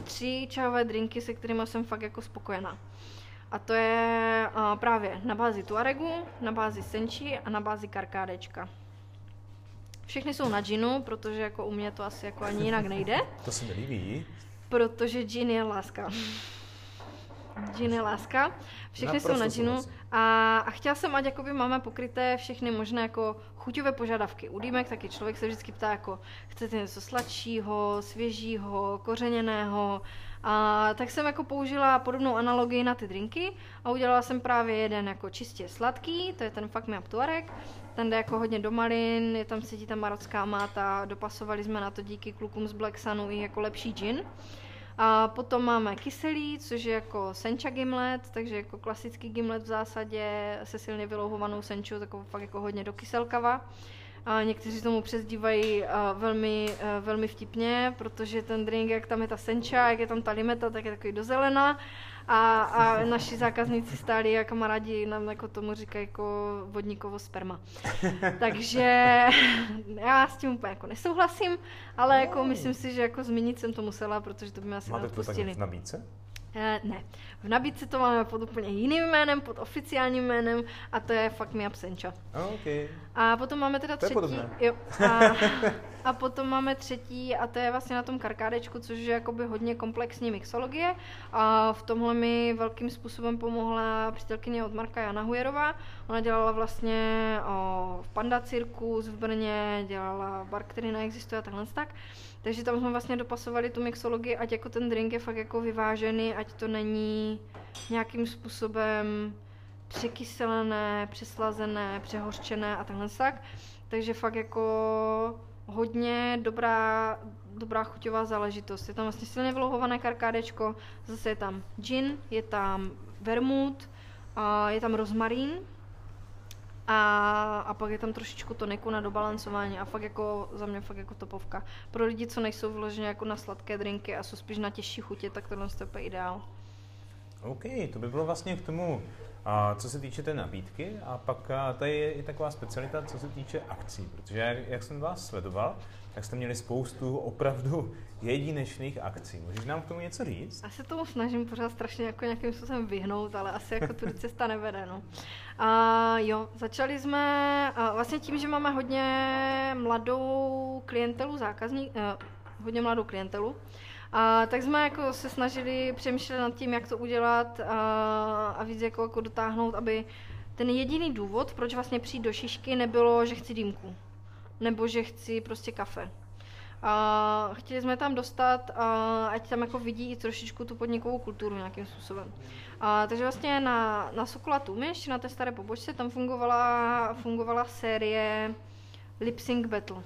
tři čajové drinky, se kterými jsem fakt jako spokojená. A to je uh, právě na bázi Tuaregu, na bázi Senchi a na bázi Karkádečka. Všechny jsou na džinu, protože jako u mě to asi jako ani jinak nejde. To se mi líbí. Protože džin je láska. Džin je láska. Všechny Naprosto jsou na džinu. A, a chtěla jsem, ať jakoby máme pokryté všechny možné jako chuťové požadavky. U dýmek taky člověk se vždycky ptá, jako chcete něco sladšího, svěžího, kořeněného. A tak jsem jako použila podobnou analogii na ty drinky a udělala jsem právě jeden jako čistě sladký, to je ten Fuck Me Up Tuareg. Ten jde jako hodně do malin, je tam cítit ta marocká máta, dopasovali jsme na to díky klukům z Black Sunu i jako lepší gin. A potom máme kyselý, což je jako sencha gimlet, takže jako klasický gimlet v zásadě se silně vylouhovanou senčou, takovou fakt jako hodně do kyselkava. A někteří tomu přezdívají a, velmi, a, velmi vtipně, protože ten drink, jak tam je ta senča, jak je tam ta limeta, tak je takový do zelena. A, a naši zákazníci stáli a kamarádi nám jako tomu říkají jako vodníkovo sperma. Takže já s tím úplně jako nesouhlasím, ale jako myslím si, že jako zmínit jsem to musela, protože to by mě asi Máte to tak v nabídce? Eh, ne. V nabídce to máme pod úplně jiným jménem, pod oficiálním jménem a to je Fuck Me Up Sencha. OK. A potom máme teda To je třetí. podobné. Jo, a, a potom máme třetí a to je vlastně na tom karkádečku, což je jakoby hodně komplexní mixologie. A v tomhle mi velkým způsobem pomohla přítelkyně od Marka Jana Hujerová. Ona dělala vlastně o, v Panda Cirkus v Brně, dělala bar, který neexistuje a takhle tak. Takže tam jsme vlastně dopasovali tu mixologii, ať jako ten drink je fakt jako vyvážený, ať to není nějakým způsobem překyselené, přeslazené, přehořčené a takhle tak. Takže fakt jako hodně dobrá, dobrá chuťová záležitost. Je tam vlastně silně vylouhované karkádečko, zase je tam gin, je tam vermut, a je tam rozmarín a, a pak je tam trošičku toniku na dobalancování a fakt jako za mě fakt jako topovka. Pro lidi, co nejsou vyloženě jako na sladké drinky a jsou spíš na těžší chutě, tak tohle je ideál. OK, to by bylo vlastně k tomu, a co se týče té nabídky. A pak a tady je i taková specialita, co se týče akcí. Protože jak, jak jsem vás sledoval, tak jste měli spoustu opravdu jedinečných akcí. Můžeš nám k tomu něco říct? Já se tomu snažím pořád strašně jako nějakým způsobem vyhnout, ale asi jako tudy cesta nevede, no. A jo, začali jsme a vlastně tím, že máme hodně mladou klientelu zákazník, eh, hodně mladou klientelu, a tak jsme jako se snažili přemýšlet nad tím, jak to udělat a, a víc jako, jako dotáhnout, aby ten jediný důvod, proč vlastně přijít do šišky, nebylo, že chci dýmku. Nebo že chci prostě kafe. A chtěli jsme tam dostat, a ať tam jako vidí i trošičku tu podnikovou kulturu nějakým způsobem. A, takže vlastně na, na Sokola Tumiš, na té staré pobočce, tam fungovala, fungovala série Lip Sync Battle.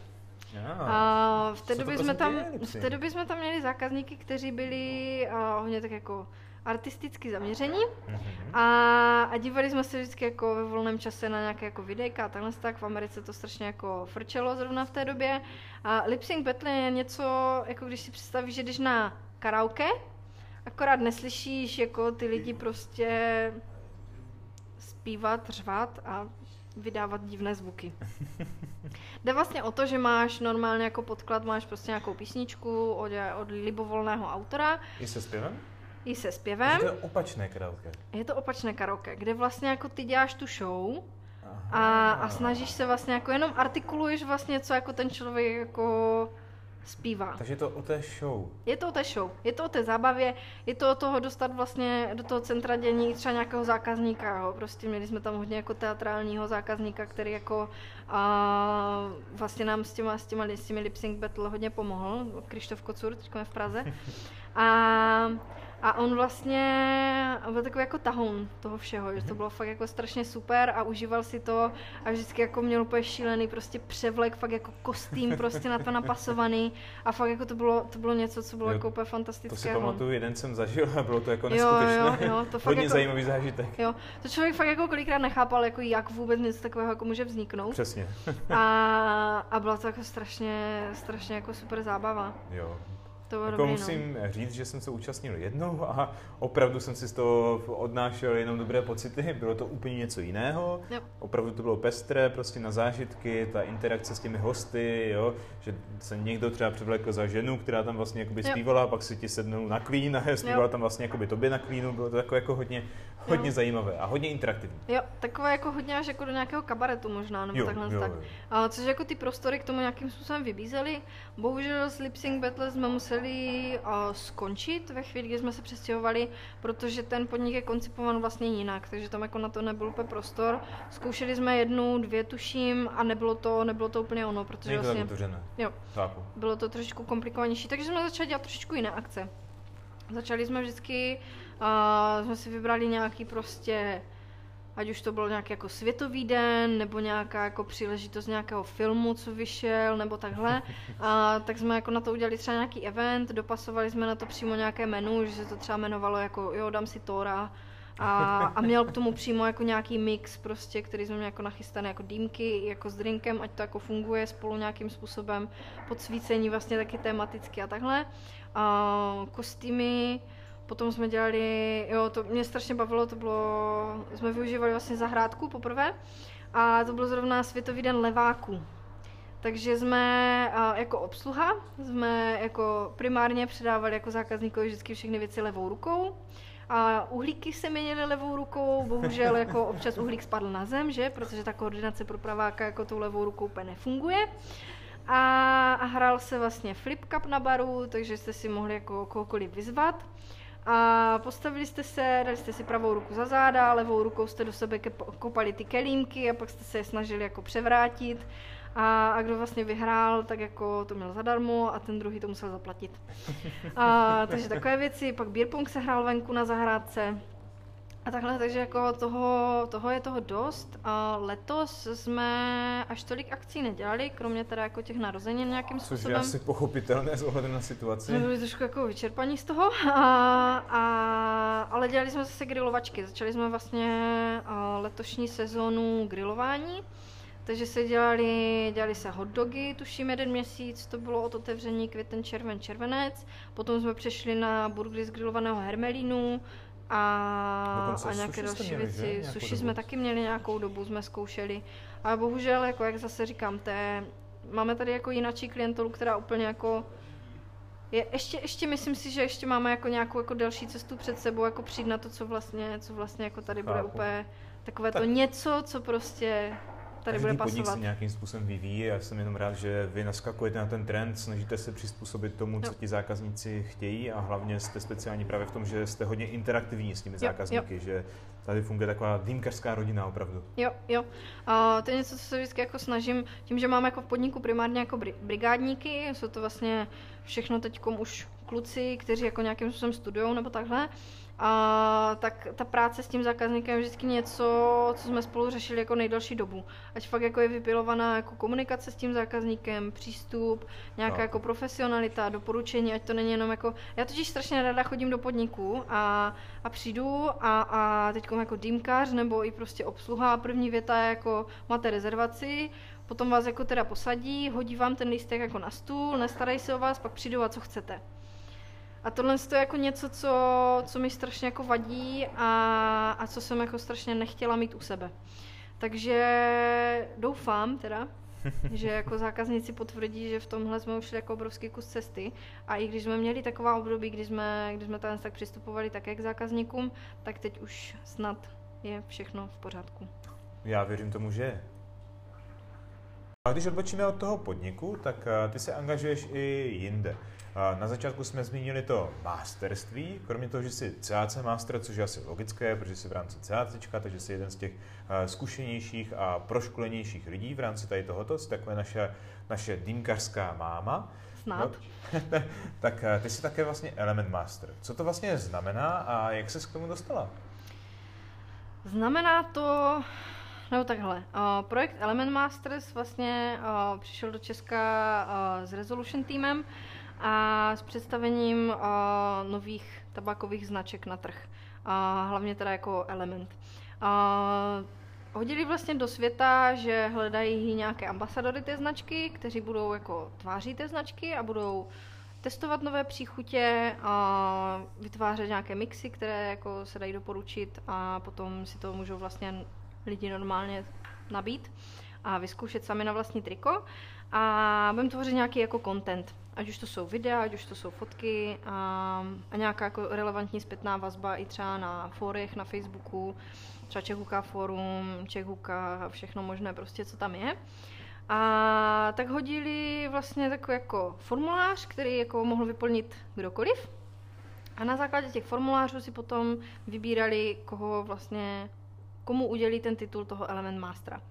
A v té, době jsme tam, v té době jsme tam měli zákazníky, kteří byli a, hodně tak jako artisticky zaměření Mhm. a, a dívali jsme se vždycky jako ve volném čase na nějaké jako videjka a takhle tak. V Americe to strašně jako frčelo zrovna v té době. A lip sync battle je něco, jako když si představíš, že jdeš na karaoke, akorát neslyšíš jako ty lidi prostě zpívat, řvat a vydávat divné zvuky. Jde vlastně o to, že máš normálně jako podklad, máš prostě nějakou písničku od, od libovolného autora, I se zpěvem? i se zpěvem. To je opačné karaoke. Je to opačné karaoke, kde vlastně jako ty děláš tu show a, a snažíš se vlastně jako jenom artikuluješ vlastně, co jako ten člověk jako zpívá. Takže je to o té show. Je to o té show, je to o té zábavě, je to o toho dostat vlastně do toho centra dění třeba nějakého zákazníka, jo. prostě měli jsme tam hodně jako teatrálního zákazníka, který jako a, vlastně nám s těma, s těma s těmi lip sync battle hodně pomohl, Krištof Kocur, teď je v Praze. A, a on vlastně byl takový jako tahoun toho všeho, že to bylo fakt jako strašně super a užíval si to a vždycky jako měl úplně šílený prostě převlek, fakt jako kostým prostě na to napasovaný a fakt jako to bylo, to bylo něco, co bylo Jo, jako úplně To si fantastické. pamatuju, jeden jsem zažil a bylo to jako Jo, jo, neskutečné. jo, to fakt Hodně jako- zajímavý zážitek. Jo, to člověk fakt jako kolikrát nechápal, jako jak vůbec něco takového jako může vzniknout. Přesně. A, a byla to jako strašně, strašně jako super zábava. Jo. To bylo Jako dobrý, musím říct, že jsem se účastnil jednou a opravdu jsem si z toho odnášel jenom dobré pocity. Bylo to úplně něco jiného. Jo. Opravdu to bylo pestré, prostě na zážitky, ta interakce s těmi hosty, jo, že se někdo třeba převlekl za ženu, která tam vlastně jakoby Jo. zpívala, pak si ti sednul na klín a zpívala tam vlastně jakoby tobě na klínu. Bylo to takové jako hodně, hodně Jo. zajímavé a hodně interaktivní. Jo, takové jako hodně až jako do nějakého kabaretu možná, nebo Jo, takhle jo, tak. jo. A což jako ty prostory k tomu nějakým způsobem vybízely. Bohužel s Lip Sync Battle jsme museli uh, skončit ve chvíli, kdy jsme se přestěhovali, protože ten podnik je koncipovan vlastně jinak, takže tam jako na to nebyl úplně prostor. Zkoušeli jsme jednu, dvě tuším a nebylo to, nebylo to úplně ono, protože Není tak vlastně otevřené. jo, Chápu. bylo to trošičku komplikovanější, takže jsme začali dělat trošičku jiné akce. Začali jsme vždycky, uh, jsme si vybrali nějaký prostě, ať už to byl nějaký jako světový den, nebo nějaká jako příležitost nějakého filmu, co vyšel, nebo takhle. A tak jsme jako na to udělali třeba nějaký event, dopasovali jsme na to přímo nějaké menu, že se to třeba jmenovalo jako jo, dám si Tora, a, a měl k tomu přímo jako nějaký mix prostě, který jsme měli jako nachystané jako dýmky, jako s drinkem, ať to jako funguje spolu nějakým způsobem, podsvícení vlastně taky tematicky a takhle. A kostýmy, potom jsme dělali, jo, to mě strašně bavilo, to bylo, jsme využívali vlastně zahrádku poprvé a to byl zrovna Světový den leváků. Takže jsme jako obsluha, jsme jako primárně předávali jako zákazníkovi vždycky všechny věci levou rukou. A uhlíky se měnily levou rukou, bohužel jako občas uhlík spadl na zem, že? Protože ta koordinace pro praváka jako tou levou rukou úplně nefunguje. A, a hrál se vlastně flip cup na baru, takže jste si mohli jako kohokoliv vyzvat. A postavili jste se, dali jste si pravou ruku za záda, levou rukou jste do sebe kopali ty kelímky a pak jste se je snažili jako převrátit. A, a kdo vlastně vyhrál, tak jako to měl zadarmo a ten druhý to musel zaplatit. A, takže takové věci, pak beer pong se hrál venku na zahrádce. A takhle, takže jako toho, toho je toho dost. A letos jsme až tolik akcí nedělali, kromě teda jako těch narozenin nějakým Což je způsobem. asi pochopitelné s ohledem na situaci. Jsme byli trošku jako vyčerpaní z toho, a, a, ale dělali jsme zase grilovačky. Začali jsme vlastně letošní sezónu grilování, takže se dělali, dělali se hot dogy, tuším jeden měsíc, to bylo od otevření květen, červen, červenec. Potom jsme přešli na burgery z grilovaného hermelínu a, Dokonce a nějaké další měli, věci. Sushi dobu. jsme taky měli nějakou dobu, jsme zkoušeli. A bohužel, jako jak zase říkám, té, máme tady jako jinačí klientelu, která úplně jako je, ještě, ještě myslím si, že ještě máme jako nějakou jako delší cestu před sebou, jako přijít na to, co vlastně, co vlastně jako tady bude Chápu. úplně takové Tak- to něco, co prostě tady Každý bude podnik pasovat. se nějakým způsobem vyvíjí já jsem jenom rád, že vy naskakujete na ten trend, snažíte se přizpůsobit tomu, co Jo. ti zákazníci chtějí a hlavně jste speciální právě v tom, že jste hodně interaktivní s těmi Jo, zákazníky, že tady funguje taková dýmkařská rodina opravdu. Jo, jo. A to je něco, co se vždycky jako snažím, tím, že máme jako v podniku primárně jako bri- brigádníky, jsou to vlastně všechno teď už kluci, kteří jako nějakým způsobem studují nebo takhle, a tak ta práce s tím zákazníkem je vždycky něco, co jsme spolu řešili jako nejdelší dobu. Ať fakt jako je vypilovaná jako komunikace s tím zákazníkem, přístup, nějaká Tak. jako profesionalita, doporučení, ať to není jenom jako... Já totiž strašně ráda chodím do podniku a, a přijdu a, a teď jako dýmkař nebo i prostě obsluha, první věta je jako máte rezervaci, potom vás jako teda posadí, hodí vám ten lístek jako na stůl, nestarají se o vás, pak přijdu a co chcete. A tohle je jako něco, co, co mi strašně jako vadí a, a co jsem jako strašně nechtěla mít u sebe. Takže doufám teda, že jako zákazníci potvrdí, že v tomhle jsme ušli jako obrovský kus cesty a i když jsme měli taková období, kdy jsme, kdy jsme tam tak přistupovali také k zákazníkům, tak teď už snad je všechno v pořádku. Já věřím tomu, že je. A když odbočíme od toho podniku, tak eh, ty se angažuješ i jinde. Na začátku jsme zmínili to masterství, kromě toho, že jsi CAC master, což je asi logické, protože jsi v rámci CACčka, takže jsi jeden z těch eh, zkušenějších a proškolenějších lidí v rámci tady tohoto, jsi takové naše, naše dýmkařská máma. Snad. No, tak eh, ty jsi také vlastně Element Master. Co to vlastně znamená a jak se k tomu dostala? Znamená to, nebo takhle, uh, projekt Element Masters vlastně přišel do Česka s Resolution týmem a s představením uh, nových tabákových značek na trh. A hlavně teda jako Element. Uh, hodili vlastně do světa, že hledají nějaké ambasadory té značky, kteří budou jako tváří té značky a budou testovat nové příchutě, a vytvářet nějaké mixy, které jako se dají doporučit a potom si to můžou vlastně lidi normálně nabít a vyzkoušet sami na vlastní triko a budeme tvořit nějaký jako content. Ať už to jsou videa, ať už to jsou fotky a, a nějaká jako relevantní zpětná vazba i třeba na forech, na Facebooku, třeba Čehuka forum, Čehuka, všechno možné prostě, co tam je. A tak hodili vlastně takový jako formulář, který jako mohl vyplnit kdokoliv. A na základě těch formulářů si potom vybírali, koho vlastně, komu udělí ten titul toho Element Mastera.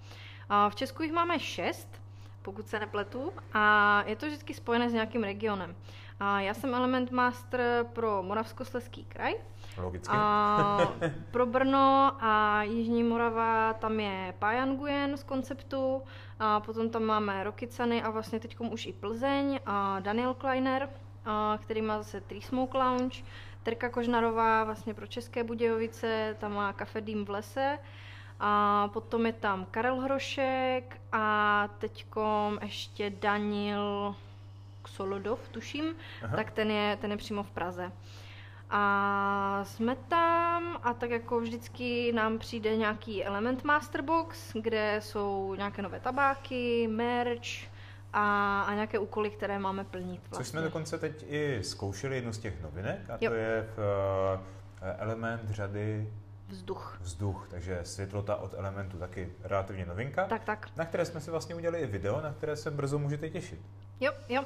A v Česku jich máme šest, pokud se nepletu, a je to vždycky spojené s nějakým regionem. A já jsem Element Master pro Moravskoslezský kraj, Logicky. a pro Brno a Jižní Morava tam je Pajan Guyen z konceptu, a potom tam máme Rokicany a vlastně teď už i Plzeň a Daniel Kleiner, a který má zase Tree Smoke Lounge, Terka Kožnarová vlastně pro České Budějovice, tam má Café Dým v lese, a potom je tam Karel Hrošek a teďkom ještě Daniel Solodov, tuším, Aha. tak ten je, ten je přímo v Praze. A jsme tam a tak jako vždycky nám přijde nějaký Element Masterbox, kde jsou nějaké nové tabáky, merch a, a nějaké úkoly, které máme plnit. Vlastně. Což jsme dokonce teď i zkoušeli jednu z těch novinek a jo. to je v uh, element řady Vzduch. Vzduch, takže světlota od elementu taky relativně novinka. Tak, tak. Na které jsme si vlastně udělali i video, na které se brzo můžete těšit. Jo, jo.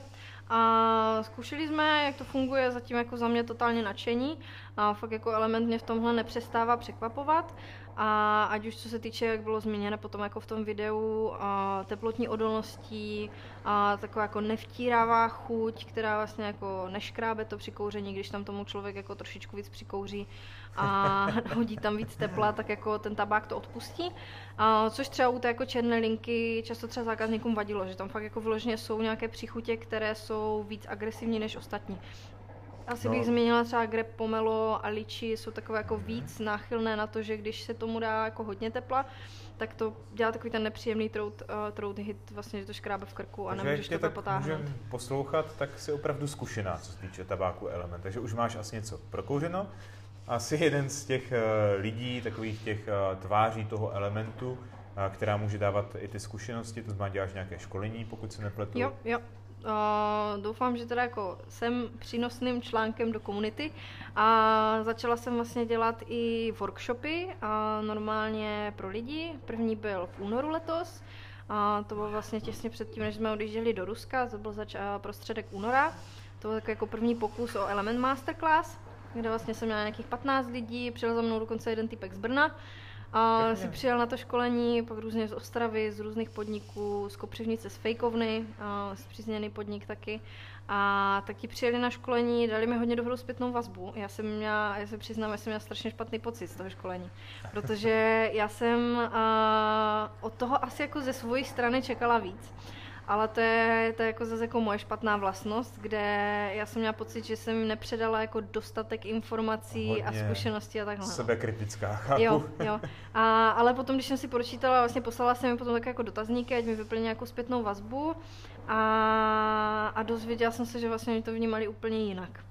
A zkoušeli jsme, jak to funguje, zatím jako za mě totálně nadšení. A fakt jako element mě v tomhle nepřestává překvapovat. A ať už co se týče, jak bylo zmíněno potom jako v tom videu, a teplotní odolností, a taková jako nevtírává chuť, která vlastně jako neškrábe to při kouření, když tam tomu člověk jako trošičku víc přikouří a hodí tam víc tepla, tak jako ten tabák to odpustí. A což třeba u té jako černé linky často třeba zákazníkům vadilo, že tam fakt jako vyloženě jsou nějaké příchutě, které jsou víc agresivní než ostatní. Asi no. bych zmínila třeba grep pomelo a liči jsou takové jako víc náchylné na to, že když se tomu dá jako hodně tepla, tak to dělá takový ten nepříjemný trout, uh, trout hit, vlastně, že to škrábe v krku a Takže nemůžeš to potáhnout. poslouchat, tak jsi opravdu zkušená, co se týče tabáku element. Takže už máš asi něco prokouřeno. Asi jeden z těch uh, lidí, takových těch uh, tváří toho elementu, která může dávat i ty zkušenosti, to znamená děláš nějaké školení, pokud se nepletu. Jo, jo, Uh, doufám, že teda jako jsem přínosným článkem do komunity. A začala jsem vlastně dělat i workshopy a normálně pro lidi. První byl v únoru letos. A to bylo vlastně těsně předtím, než jsme odjížděli do Ruska, to byl zač- prostředek února. To byl jako první pokus o Element Masterclass, kde vlastně jsem měla nějakých 15 lidí, přijel za mnou dokonce jeden typek z Brna a si přijel na to školení, pak různě z Ostravy, z různých podniků, z Kopřivnice, z Fejkovny, zpřízněný podnik taky. A taky přijeli na školení, dali mi hodně dobrou zpětnou vazbu. Já jsem měla, já se přiznám, já jsem měla strašně špatný pocit z toho školení, protože já jsem uh, od toho asi jako ze své strany čekala víc ale to je, to je jako zase jako moje špatná vlastnost, kde já jsem měla pocit, že jsem nepředala jako dostatek informací Hodně a zkušeností a takhle. No. Sebekritická, chápu. Jo, jo. A, ale potom, když jsem si pročítala, vlastně poslala jsem mi potom také jako dotazníky, ať mi vyplní nějakou zpětnou vazbu a, a dozvěděla jsem se, že vlastně oni to vnímali úplně jinak.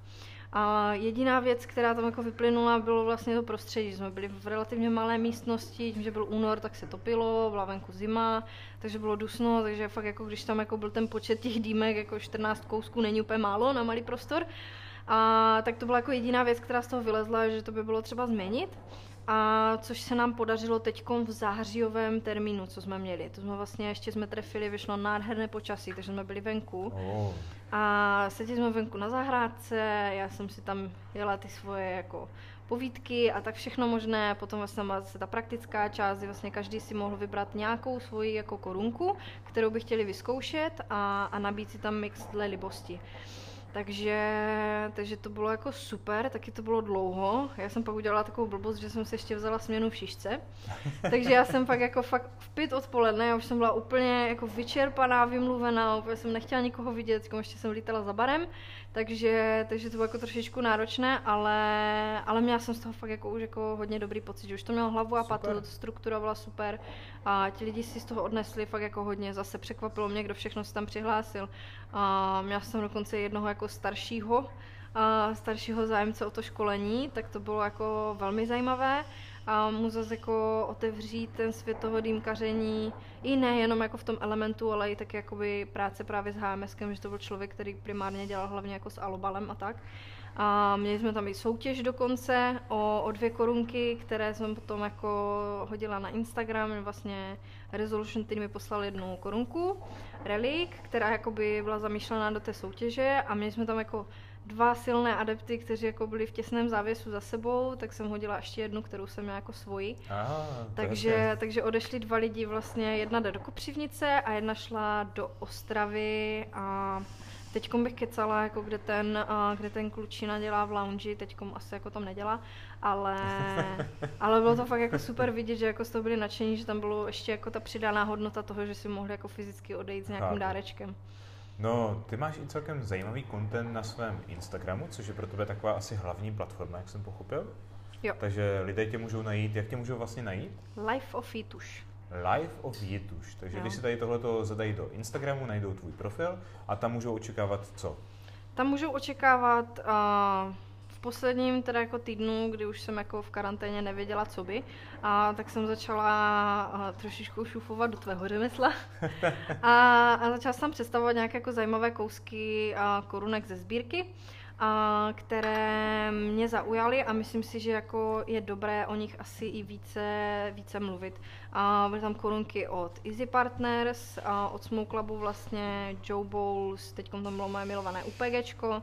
A jediná věc, která tam jako vyplynula, bylo vlastně to prostředí. Jsme byli v relativně malé místnosti, tím, že byl únor, tak se topilo, byla venku zima, takže bylo dusno, takže fakt jako když tam jako byl ten počet těch dýmek, jako 14 kousků není úplně málo na malý prostor, a tak to byla jako jediná věc, která z toho vylezla, že to by bylo třeba změnit. A což se nám podařilo teď v zářijovém termínu, co jsme měli. To jsme vlastně ještě jsme trefili, vyšlo nádherné počasí, takže jsme byli venku. Oh. A seděli jsme venku na zahrádce, já jsem si tam jela ty svoje jako povídky a tak všechno možné. Potom vlastně se ta praktická část, kdy vlastně každý si mohl vybrat nějakou svoji jako korunku, kterou by chtěli vyzkoušet a, a nabít si tam mix dle libosti. Takže, takže to bylo jako super, taky to bylo dlouho. Já jsem pak udělala takovou blbost, že jsem si ještě vzala směnu v šišce. Takže já jsem pak jako fakt v pět odpoledne, já už jsem byla úplně jako vyčerpaná, vymluvená, úplně jsem nechtěla nikoho vidět, ještě jsem lítala za barem, takže, takže to bylo jako trošičku náročné, ale, ale měla jsem z toho fakt jako už jako hodně dobrý pocit, že už to mělo hlavu a patu, struktura byla super a ti lidi si z toho odnesli fakt jako hodně, zase překvapilo mě, kdo všechno se tam přihlásil. A měla jsem dokonce jednoho jako staršího, staršího zájemce o to školení, tak to bylo jako velmi zajímavé a mu zase jako otevřít ten svět toho dýmkaření i nejenom jako v tom elementu, ale i tak jakoby práce právě s HMSkem, že to byl člověk, který primárně dělal hlavně jako s alobalem a tak. A měli jsme tam i soutěž dokonce o, o dvě korunky, které jsem potom jako hodila na Instagram. Vlastně Resolution Team mi poslal jednu korunku, relik, která jakoby byla zamýšlená do té soutěže a měli jsme tam jako dva silné adepty, kteří jako byli v těsném závěsu za sebou, tak jsem hodila ještě jednu, kterou jsem měla jako svoji. Aha, takže, takže odešli dva lidi vlastně, jedna jde do Kopřivnice a jedna šla do Ostravy a Teď bych kecala, jako kde ten, kde ten klučina dělá v lounge, teď asi jako tam nedělá, ale, ale bylo to fakt jako super vidět, že jako z toho byli nadšení, že tam bylo ještě jako ta přidaná hodnota toho, že si mohli jako fyzicky odejít s nějakým dárečkem. No, ty máš i celkem zajímavý content na svém Instagramu, což je pro tebe taková asi hlavní platforma, jak jsem pochopil. Jo. Takže lidé tě můžou najít, jak tě můžou vlastně najít? Life of Jituš. Life of Jituš. Takže jo. když si tady tohleto zadají do Instagramu, najdou tvůj profil a tam můžou očekávat co? Tam můžou očekávat uh, v posledním teda jako týdnu, kdy už jsem jako v karanténě nevěděla, co by, a tak jsem začala uh, trošičku šufovat do tvého řemesla a, a začala jsem představovat nějaké jako zajímavé kousky uh, korunek ze sbírky a které mě zaujaly a myslím si, že jako je dobré o nich asi i více, více mluvit. A byly tam korunky od Easy Partners, a od Smoke Clubu vlastně Joe Bowles, teď tam bylo moje milované UPGčko,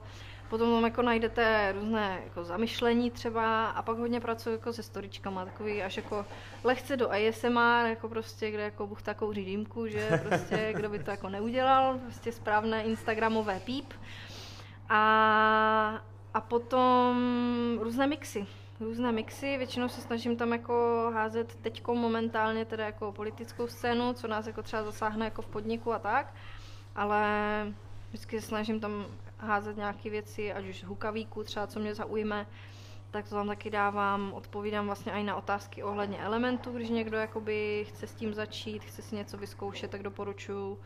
Potom tam jako najdete různé jako zamyšlení třeba a pak hodně pracuji jako se storičkama, takový až jako lehce do ASMR, jako prostě, kde jako buch takovou dýmku, že prostě kdo by to jako neudělal, prostě správné instagramové píp. A, a potom různé mixy. Různé mixy, většinou se snažím tam jako házet teďko momentálně teda jako politickou scénu, co nás jako třeba zasáhne jako v podniku a tak, ale vždycky se snažím tam házet nějaké věci, ať už hukavíku třeba, co mě zaujme, tak to tam taky dávám, odpovídám vlastně i na otázky ohledně elementů, když někdo jakoby chce s tím začít, chce si něco vyzkoušet, tak doporučuji,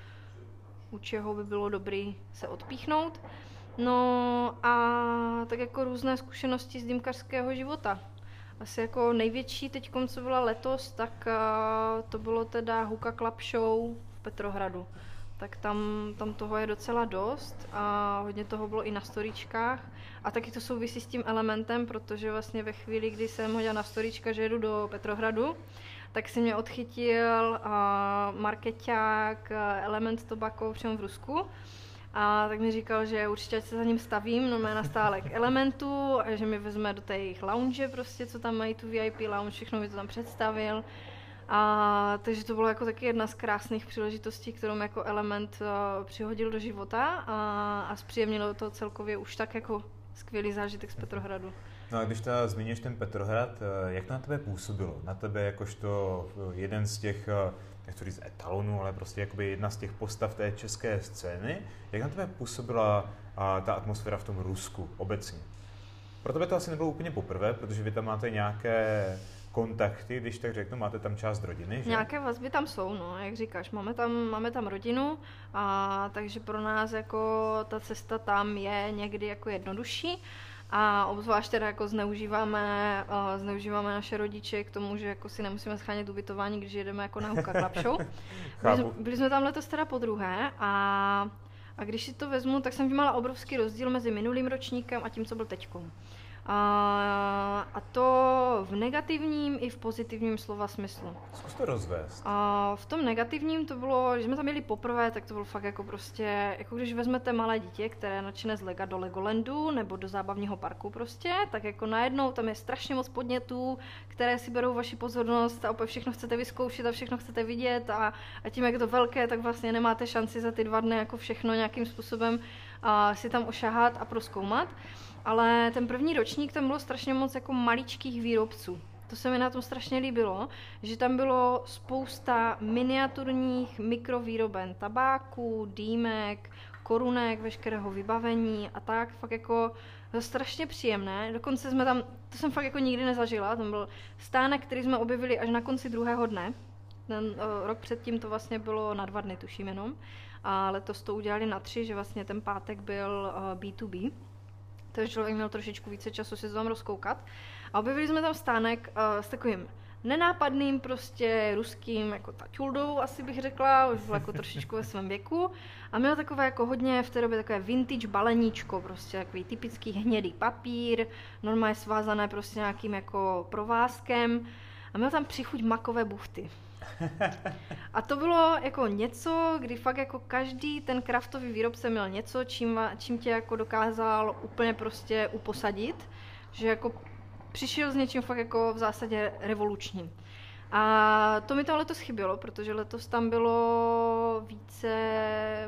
u čeho by bylo dobrý se odpíchnout. No a tak jako různé zkušenosti z dýmkařského života. Asi jako největší teď, co byla letos, tak uh, to bylo teda Huka Club Show v Petrohradu. Tak tam, tam toho je docela dost a hodně toho bylo i na storičkách. A taky to souvisí s tím elementem, protože vlastně ve chvíli, kdy jsem hodila na storička, že jedu do Petrohradu, tak si mě odchytil uh, marketák Element Tobacco přímo v Rusku a tak mi říkal, že určitě se za ním stavím, no na stálek elementu a že mi vezme do té jejich lounge prostě, co tam mají tu VIP lounge, všechno mi to tam představil. A, takže to bylo jako taky jedna z krásných příležitostí, kterou jako element uh, přihodil do života a, a zpříjemnilo to celkově už tak jako skvělý zážitek z Petrohradu. No a když teda zmíníš ten Petrohrad, eh, jak to na tebe působilo? Na tebe jakožto jeden z těch nechci říct etalonu, ale prostě jakoby jedna z těch postav té české scény. Jak na tebe působila a, ta atmosféra v tom Rusku obecně? Pro tebe to asi nebylo úplně poprvé, protože vy tam máte nějaké kontakty, když tak řeknu, máte tam část rodiny, že? Nějaké vazby tam jsou, no, jak říkáš, máme tam, máme tam rodinu, a takže pro nás jako ta cesta tam je někdy jako jednodušší. A obzvlášť teda jako zneužíváme, uh, zneužíváme naše rodiče k tomu, že jako si nemusíme schránit ubytování, když jedeme jako na Huka Club Show. byli, jsme, byli jsme tam letos teda po druhé a, a když si to vezmu, tak jsem vnímala obrovský rozdíl mezi minulým ročníkem a tím, co byl teďkom. A, a to v negativním i v pozitivním slova smyslu. Zkus to rozvést. A v tom negativním to bylo, že jsme tam měli poprvé, tak to bylo fakt jako prostě, jako když vezmete malé dítě, které načne z Lega do Legolandu nebo do zábavního parku prostě, tak jako najednou tam je strašně moc podnětů, které si berou vaši pozornost a opět všechno chcete vyzkoušet a všechno chcete vidět a, a tím, jak je to velké, tak vlastně nemáte šanci za ty dva dny jako všechno nějakým způsobem a, si tam ošahat a proskoumat. Ale ten první ročník tam bylo strašně moc jako maličkých výrobců. To se mi na tom strašně líbilo, že tam bylo spousta miniaturních mikrovýroben tabáku, dýmek, korunek, veškerého vybavení a tak, fakt jako strašně příjemné. Dokonce jsme tam, to jsem fakt jako nikdy nezažila, tam byl stánek, který jsme objevili až na konci druhého dne, Ten uh, rok předtím to vlastně bylo na dva dny, tuším jenom. A letos to udělali na tři, že vlastně ten pátek byl uh, B2B. Takže člověk měl trošičku více času si to tam rozkoukat. A objevili jsme tam stánek uh, s takovým nenápadným prostě ruským jako taťuldou, asi bych řekla, už byl jako trošičku ve svém věku. A měl takové jako hodně v té době takové vintage baleníčko, prostě takový typický hnědý papír, normálně svázané prostě nějakým jako provázkem. A měl tam přichuť makové buchty. A to bylo jako něco, kdy fakt jako každý ten kraftový výrobce měl něco, čím, čím tě jako dokázal úplně prostě uposadit, že jako přišel s něčím fakt jako v zásadě revolučním. A to mi to letos chybělo, protože letos tam bylo více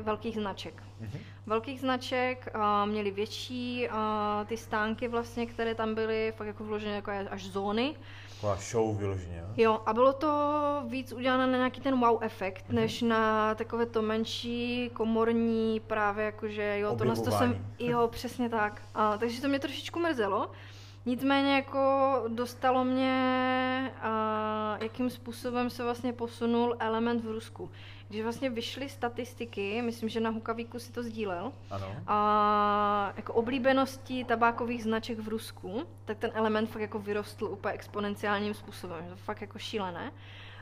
velkých značek. Mm-hmm. Velkých značek, a měli větší a ty stánky vlastně, které tam byly, fakt jako vložené jako až zóny. Taková show vyloženě. Jo, a bylo to víc udělané na nějaký ten wow efekt, mm-hmm. než na takové to menší, komorní, právě jakože jo, to to jsem, jo, přesně tak. A, takže to mě trošičku mrzelo. Nicméně jako dostalo mě, a jakým způsobem se vlastně posunul element v Rusku. Když vlastně vyšly statistiky, myslím, že na Hukavíku si to sdílel, ano. a jako oblíbenosti tabákových značek v Rusku, tak ten element fakt jako vyrostl úplně exponenciálním způsobem. To fakt jako šílené.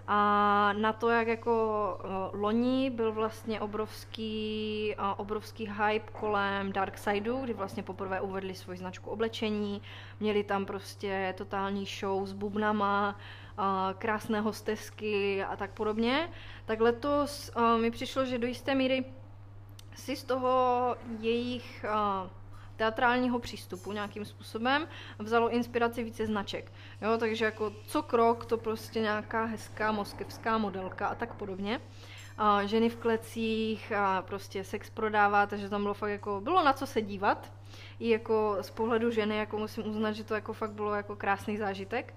A na to, jak jako uh, loni byl vlastně obrovský, uh, obrovský hype kolem Darksideu, kdy vlastně poprvé uvedli svoji značku oblečení, měli tam prostě totální show s bubnama, uh, krásné hostesky a tak podobně, tak letos mi přišlo, že do jisté míry si z toho jejich teatrálního přístupu nějakým způsobem vzalo inspiraci více značek. Jo, takže jako co krok, to prostě nějaká hezká moskevská modelka a tak podobně. A ženy v klecích a prostě sex prodává, takže tam bylo fakt jako, bylo na co se dívat. I jako z pohledu ženy, jako musím uznat, že to jako fakt bylo jako krásný zážitek.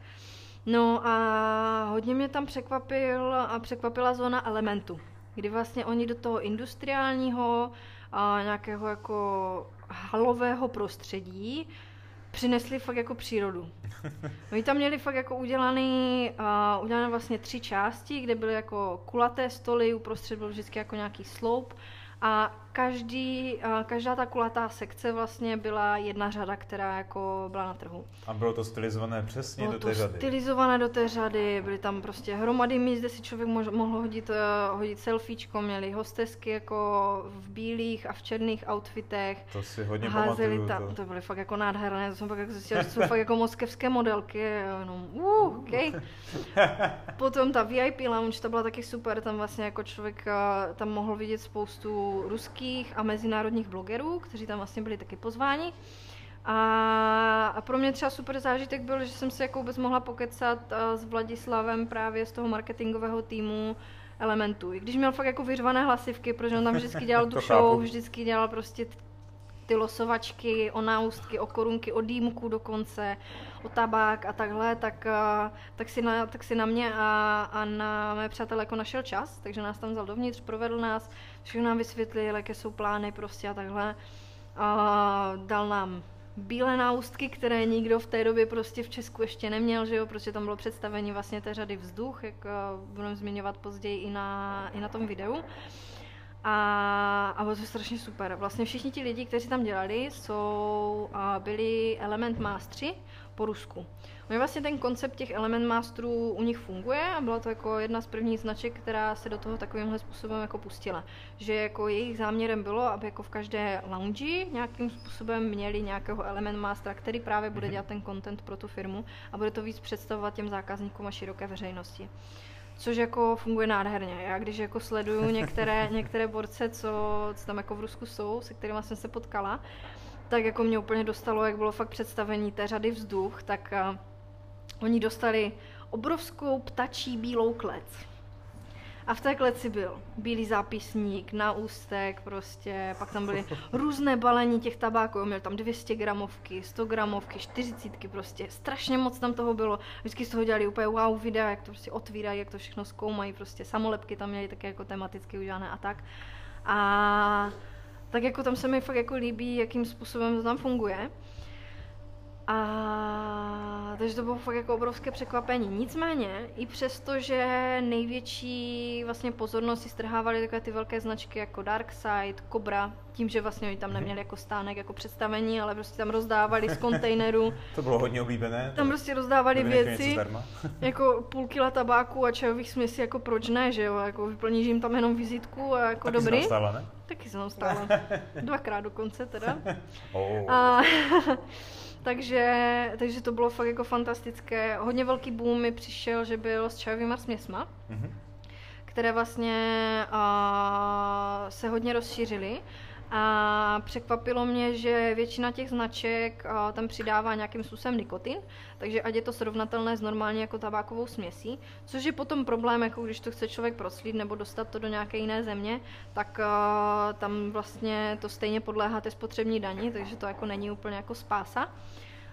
No a hodně mě tam překvapil a překvapila zóna elementu, kdy vlastně oni do toho industriálního a nějakého jako halového prostředí přinesli fakt jako přírodu. Oni tam měli fakt jako udělaný, uh, udělané vlastně tři části, kde byly jako kulaté stoly, uprostřed byl vždycky jako nějaký sloup a každý, každá ta kulatá sekce vlastně byla jedna řada, která jako byla na trhu. A bylo to stylizované přesně bylo do té řady? stylizované do té řady, byly tam prostě hromady míst, kde si člověk mohl hodit, uh, hodit selfiečko, měli hostesky jako v bílých a v černých outfitech. To si hodně pamatuju. Ta, to. to byly fakt jako nádherné, to jsem pak jako zjistila, že jsou fakt jako moskevské modelky, jenom uh, okay. Potom ta VIP lounge, ta byla taky super, tam vlastně jako člověk tam mohl vidět spoustu ruských a mezinárodních blogerů, kteří tam vlastně byli taky pozváni. A, a pro mě třeba super zážitek byl, že jsem se jako vůbec mohla pokecat s Vladislavem právě z toho marketingového týmu Elementu. I když měl fakt jako vyřvané hlasivky, protože on tam vždycky dělal tu show, vždycky dělal prostě ty losovačky, o náustky, o korunky, o dýmku dokonce, o tabák a takhle, tak, tak, si, na, tak si na mě a, a na mé přátelé jako našel čas, takže nás tam vzal dovnitř, provedl nás, všechno nám vysvětlil, jaké jsou plány prostě a takhle. A dal nám bílé náustky, které nikdo v té době prostě v Česku ještě neměl, že jo, protože tam bylo představení vlastně té řady vzduch, jak budeme zmiňovat později i na, i na tom videu. A, a bylo to strašně super. Vlastně všichni ti lidi, kteří tam dělali, jsou, a byli Element Mastery po Rusku. Oni vlastně ten koncept těch Element Masterů u nich funguje a byla to jako jedna z prvních značek, která se do toho takovýmhle způsobem jako pustila. Že jako jejich záměrem bylo, aby jako v každé lounge nějakým způsobem měli nějakého Element Mastera, který právě bude mhm. dělat ten content pro tu firmu a bude to víc představovat těm zákazníkům a široké veřejnosti což jako funguje nádherně. Já když jako sleduju některé, některé borce, co, co tam jako v Rusku jsou, se kterými jsem se potkala, tak jako mě úplně dostalo, jak bylo fakt představení té řady vzduch, tak uh, oni dostali obrovskou ptačí bílou klec a v té kleci byl bílý zápisník, na ústek prostě, pak tam byly různé balení těch tabáků, měl tam 200 gramovky, 100 gramovky, 40 prostě, strašně moc tam toho bylo. Vždycky z toho dělali úplně wow videa, jak to prostě otvírají, jak to všechno zkoumají, prostě samolepky tam měli také jako tematicky udělané a tak. A tak jako tam se mi fakt jako líbí, jakým způsobem to tam funguje. A takže to bylo fakt jako obrovské překvapení. Nicméně, i přesto, že největší vlastně pozornost si strhávaly takové ty velké značky jako Darkside, Cobra, tím, že vlastně oni tam Mhm. neměli jako stánek, jako představení, ale prostě tam rozdávali z kontejneru, To bylo hodně oblíbené. tam prostě rozdávali věci, jako půl kila tabáku a čajových směsí, jako proč ne, že jo, jako vyplníš jim tam jenom vizitku a jako Taky dobrý. stála, ne? Taky jsem tam stála. Dvakrát dokonce teda. Oh. A, takže, takže to bylo fakt jako fantastické. Hodně velký boom mi přišel, že byl s čajovýma směsma, Mhm. které vlastně a, se hodně rozšířily. A překvapilo mě, že většina těch značek tam přidává nějakým způsobem nikotin, takže ať je to srovnatelné s normálně jako tabákovou směsí, což je potom problém, jako když to chce člověk proclít nebo dostat to do nějaké jiné země, tak tam vlastně to stejně podléhá té spotřební dani, takže to jako není úplně jako spása.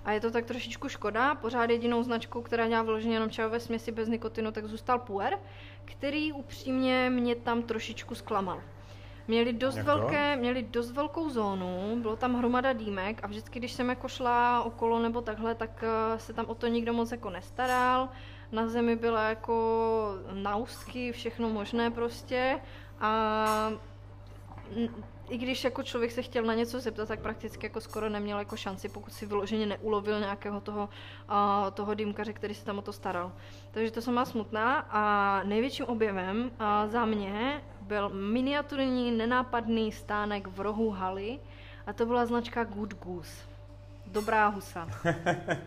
A je to tak trošičku škoda. Pořád jedinou značkou, která dělá vyloženě jenom čajové směsi bez nikotinu, tak zůstal Puer, který upřímně mě tam trošičku zklamal. Měli dost, velké, měli dost velkou zónu, bylo tam hromada dýmek a vždycky, když jsem jako šla okolo nebo takhle, tak eh, se tam o to nikdo moc jako nestaral. Na zemi byla jako naustky, všechno možné prostě a i když jako člověk se chtěl na něco zeptat, tak prakticky jako skoro neměl jako šanci, pokud si vyloženě neulovil nějakého toho, uh, toho dýmkaře, který se tam o to staral. Takže to jsem má smutná a největším objevem uh, za mě byl miniaturní nenápadný stánek v rohu haly a to byla značka Good Goose. Dobrá husa.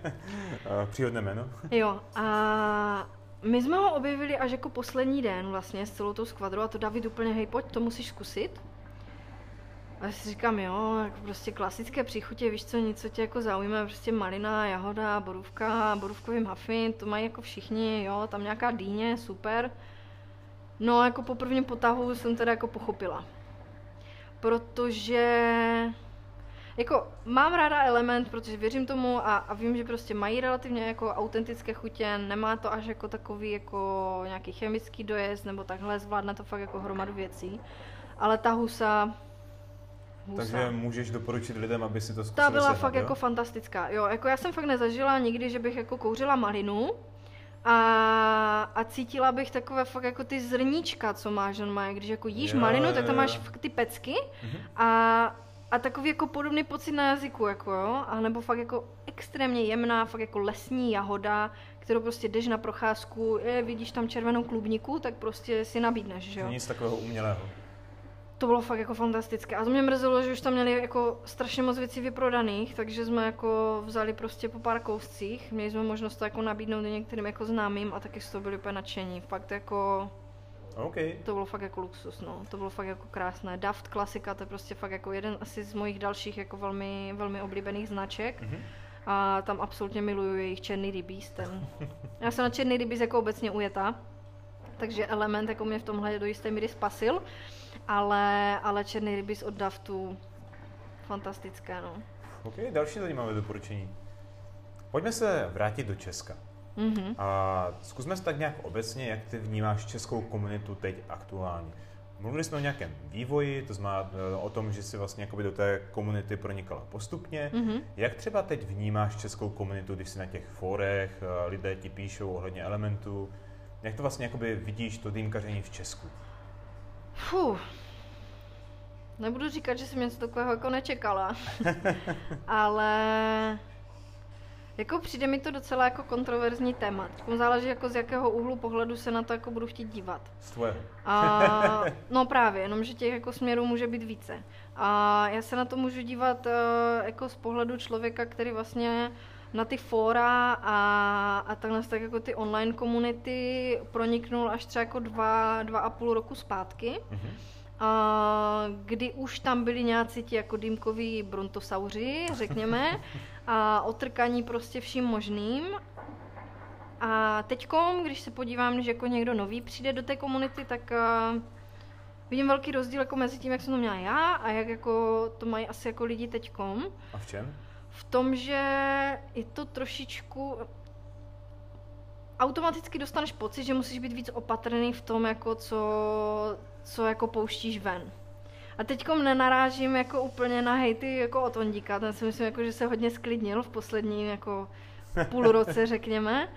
Příhodné jméno. Jo, a my jsme ho objevili až jako poslední den vlastně s celou tou skvadrou a to David úplně, hej, pojď, to musíš zkusit. A já si říkám, jo, jako prostě klasické příchutě, víš co, něco tě jako zaujme, prostě malina, jahoda, borůvka, borůvkový muffin, to mají jako všichni, jo, tam nějaká dýně, super. No, jako po prvním potahu jsem teda jako pochopila. Protože jako mám ráda element, protože věřím tomu a, a vím, že prostě mají relativně jako autentické chutě, nemá to až jako takový jako nějaký chemický dojezd nebo takhle, zvládne to fakt jako hromadu věcí. Ale ta husa, husa. Takže můžeš doporučit lidem, aby si to zkusili Ta byla sehnat, fakt jo? jako fantastická. Jo, jako já jsem fakt nezažila nikdy, že bych jako kouřila malinu a, a cítila bych takové fakt jako ty zrníčka, co máš normálně. Když jako jíš Jo, malinu, tak tam máš fakt ty pecky Mhm. a, a takový jako podobný pocit na jazyku, jako jo, a nebo fakt jako extrémně jemná, fakt jako lesní jahoda, kterou prostě jdeš na procházku, je, vidíš tam červenou klubniku, tak prostě si nabídneš, že jo. Nic takového umělého. To bylo fakt jako fantastické. A to mě mrzelo, že už tam měli jako strašně moc věcí vyprodaných, takže jsme jako vzali prostě po pár kouscích. Měli jsme možnost to jako nabídnout i některým jako známým a taky z toho byli úplně nadšení. Fakt jako, OK. to bylo fakt jako luxus, no. To bylo fakt jako krásné. Daft klasika, to je prostě fakt jako jeden asi z mojich dalších jako velmi, velmi oblíbených značek. Mhm. A tam absolutně miluju jejich černý rybíz. Ten. Já jsem na černý rybíz jako obecně ujetá, takže element jako mě v tomhle do jisté míry spasil, ale, ale černý rybíz od Daftu fantastické, no. OK, další zajímavé doporučení. Pojďme se vrátit do Česka. Mhm. A zkusme se tak nějak obecně, jak ty vnímáš českou komunitu teď aktuálně. Mluvili jsme o nějakém vývoji, to znamená eh, o tom, že si vlastně jakoby do té komunity pronikala postupně. Mhm. Jak třeba teď vnímáš českou komunitu, když si na těch fórech, eh, lidé ti píšou ohledně elementů, jak to vlastně jakoby vidíš, to dýmkaření v Česku? Fuh. Nebudu říkat, že jsem něco takového jako nečekala, ale jako přijde mi to docela jako kontroverzní téma. Teď záleží jako z jakého úhlu pohledu se na to jako budu chtít dívat. Z. A, no právě, jenomže těch jako směrů může být více. A já se na to můžu dívat eh, jako z pohledu člověka, který vlastně na ty fóra a, a takhle tak jako ty online komunity proniknul až třeba jako dva, dva a půl roku zpátky. Mhm. A, kdy už tam byli nějací ti jako dýmkoví brontosauři, řekněme, a otrkaní prostě vším možným. A teďkom, když se podívám, že jako někdo nový přijde do té komunity, tak uh, vidím velký rozdíl jako mezi tím, jak jsem to měla já a jak jako to mají asi jako lidi teďkom. A v čem? V tom, že je to trošičku... Automaticky dostaneš pocit, že musíš být víc opatrný v tom, jako co, co jako pouštíš ven. A teďkom nenarážím jako úplně na hejty jako od Ondíka, ten si myslím, jako, že se hodně sklidnil v posledním jako půl roce, řekněme.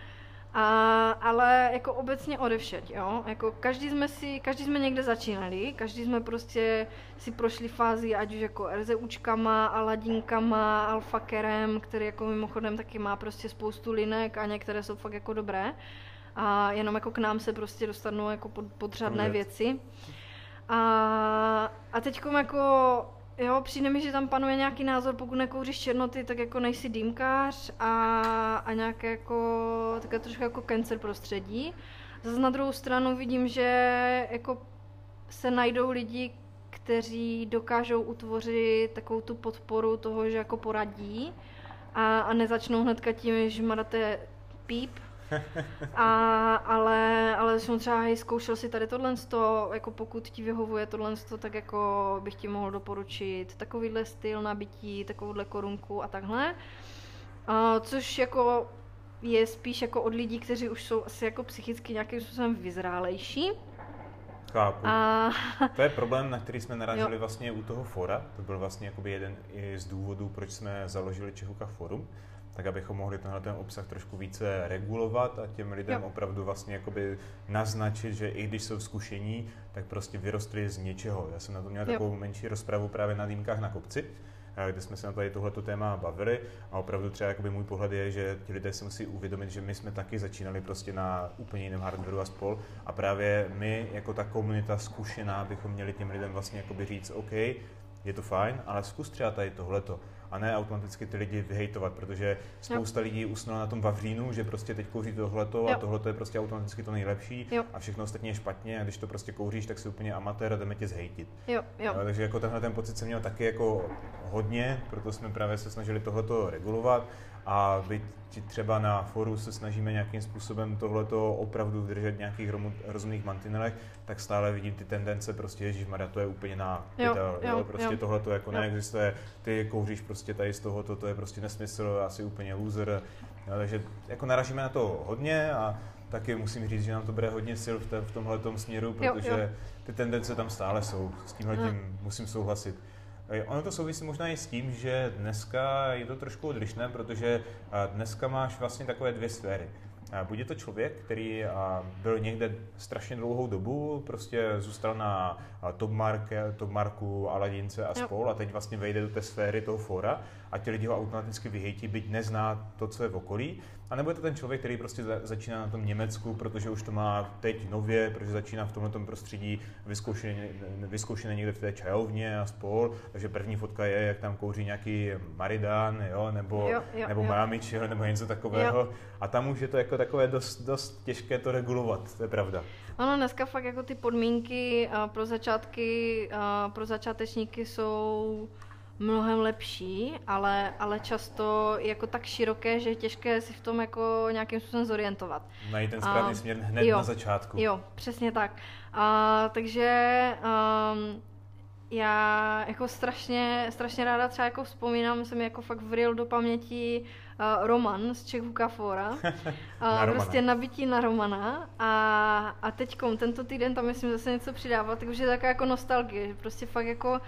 A, ale jako obecně odevšet, jo. Jako každý jsme si, každý jsme někde začínali, každý jsme prostě si prošli fázi, ať už jako RZUčkama, Aladinkama, Alfakerem, který jako mimochodem taky má prostě spoustu linek a některé jsou fakt jako dobré. A jenom jako k nám se prostě dostanou jako pod, podřadné věci. A, a teďkom jako Jo, přijde mi, že tam panuje nějaký názor, pokud nekouříš černoty, tak jako nejsi dýmkář a, a nějaké jako, také trošku jako cancer prostředí. Zase na druhou stranu vidím, že jako se najdou lidi, kteří dokážou utvořit takovou tu podporu toho, že jako poradí a, a nezačnou hnedka tím, že máte píp, a, ale, ale jsem třeba, hej, zkoušel si tady tohle, jako pokud ti vyhovuje tohle, tak jako bych ti mohl doporučit takovýhle styl nabití, takovouhle korunku a takhle. A, což jako je spíš jako od lidí, kteří už jsou asi jako psychicky nějakým způsobem vyzrálejší. Chápu. A... To je problém, na který jsme narazili jo. vlastně u toho fora. To byl vlastně jakoby jeden z důvodů, proč jsme založili Čechuka forum tak abychom mohli tenhle ten obsah trošku více regulovat a těm lidem jo. opravdu vlastně jakoby naznačit, že i když jsou zkušení, tak prostě vyrostli z něčeho. Já jsem na to měl jo. takovou menší rozpravu právě na dýmkách na kopci, eh, kde jsme se na tady tohleto téma bavili a opravdu třeba jakoby můj pohled je, že ti lidé si musí uvědomit, že my jsme taky začínali prostě na úplně jiném hardwareu a spol a právě my jako ta komunita zkušená bychom měli těm lidem vlastně jakoby říct, OK, je to fajn, ale zkus třeba tady tohleto a ne automaticky ty lidi vyhejtovat, protože spousta jo. lidí usnula na tom vavřínu, že prostě teď kouří tohleto a tohleto je prostě automaticky to nejlepší jo. a všechno ostatní je špatně a když to prostě kouříš, tak jsi úplně amatér a jdeme tě zhejtit. Jo, jo. No, takže jako tenhle ten pocit jsem měl taky jako hodně, proto jsme právě se snažili tohleto regulovat a byť třeba na foru se snažíme nějakým způsobem tohleto opravdu držet nějakých rozumných mantinelech, tak stále vidím ty tendence, prostě Ježíš to je úplně na pytel, jo, jo, prostě jo. tohleto jako jo. neexistuje, ty kouříš prostě tady z tohoto, to je prostě nesmysl, asi úplně loser, jo, takže jako naražíme na to hodně a taky musím říct, že nám to bere hodně sil v, v tomhle směru, protože jo, jo. ty tendence tam stále jsou, s tímhle tím musím souhlasit. Ono to souvisí možná i s tím, že dneska je to trošku odlišné, protože dneska máš vlastně takové dvě sféry. Buď je to člověk, který byl někde strašně dlouhou dobu, prostě zůstal na top, marke, top marku, Aladince a spol a teď vlastně vejde do té sféry toho fora a ti lidi ho automaticky vyhejtí, byť nezná to, co je v okolí. A nebo je to ten člověk, který prostě začíná na tom Německu, protože už to má teď nově, protože začíná v tomto prostředí vyzkoušené, vyzkoušené někde v té čajovně a spol. Takže první fotka je, jak tam kouří nějaký Maridan, jo, nebo, jo, jo, nebo Mámič, jo, nebo něco takového. Jo. A tam už je to jako takové dost, dost těžké to regulovat, to je pravda. Ano, dneska fakt jako ty podmínky pro začátky, pro začátečníky jsou mnohem lepší, ale, ale často jako tak široké, že je těžké si v tom jako nějakým způsobem zorientovat. Najít ten správný a, směr hned jo, na začátku. Jo, přesně tak. A, takže um, já jako strašně, strašně ráda třeba jako vzpomínám, jsem jako fakt vril do paměti uh, Roman z Čech Kafora. Uh, prostě nabití na Romana. A, a teďkom, tento týden tam myslím zase něco přidávat, takže je taková jako nostalgie, že prostě fakt jako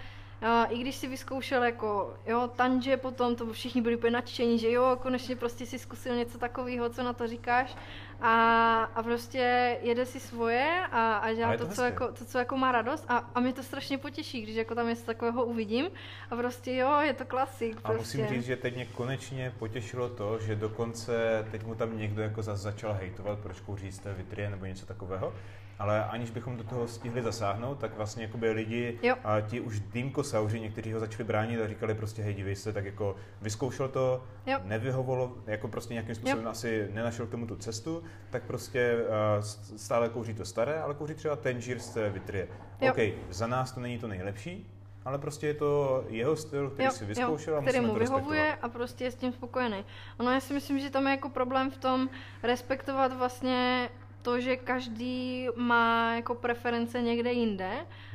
a i když si vyzkoušel jako, jo, tanže potom, to všichni byli úplně nadšení, že jo, konečně prostě si zkusil něco takového, co na to říkáš a, a prostě jede si svoje a, a dělá to, to, co jako, to, co jako má radost a, a mě to strašně potěší, když jako tam něco takového uvidím a prostě jo, je to klasik. A prostě. musím říct, že teď mě konečně potěšilo to, že dokonce teď mu tam někdo jako zase začal hejtovat, proč kouří z té vitrie nebo něco takového, ale aniž bychom do toho stihli zasáhnout, tak vlastně jakoby lidi, jo. a ti už dýmkosauři, někteří ho začali bránit a říkali prostě, hej, dívej se, tak jako vyzkoušel to, jo. nevyhovovalo, jako prostě nějakým způsobem jo. asi nenašel k tomu tu cestu, tak prostě uh, stále kouří to staré, ale kouří třeba Tangier z té vitrie. Jo. OK, za nás to není to nejlepší, ale prostě je to jeho styl, který jo, si vyzkoušel jo, a který mu vyhovuje a prostě je s tím spokojený. Ono já si myslím, že tam je jako problém v tom respektovat vlastně to, že každý má jako preference někde jinde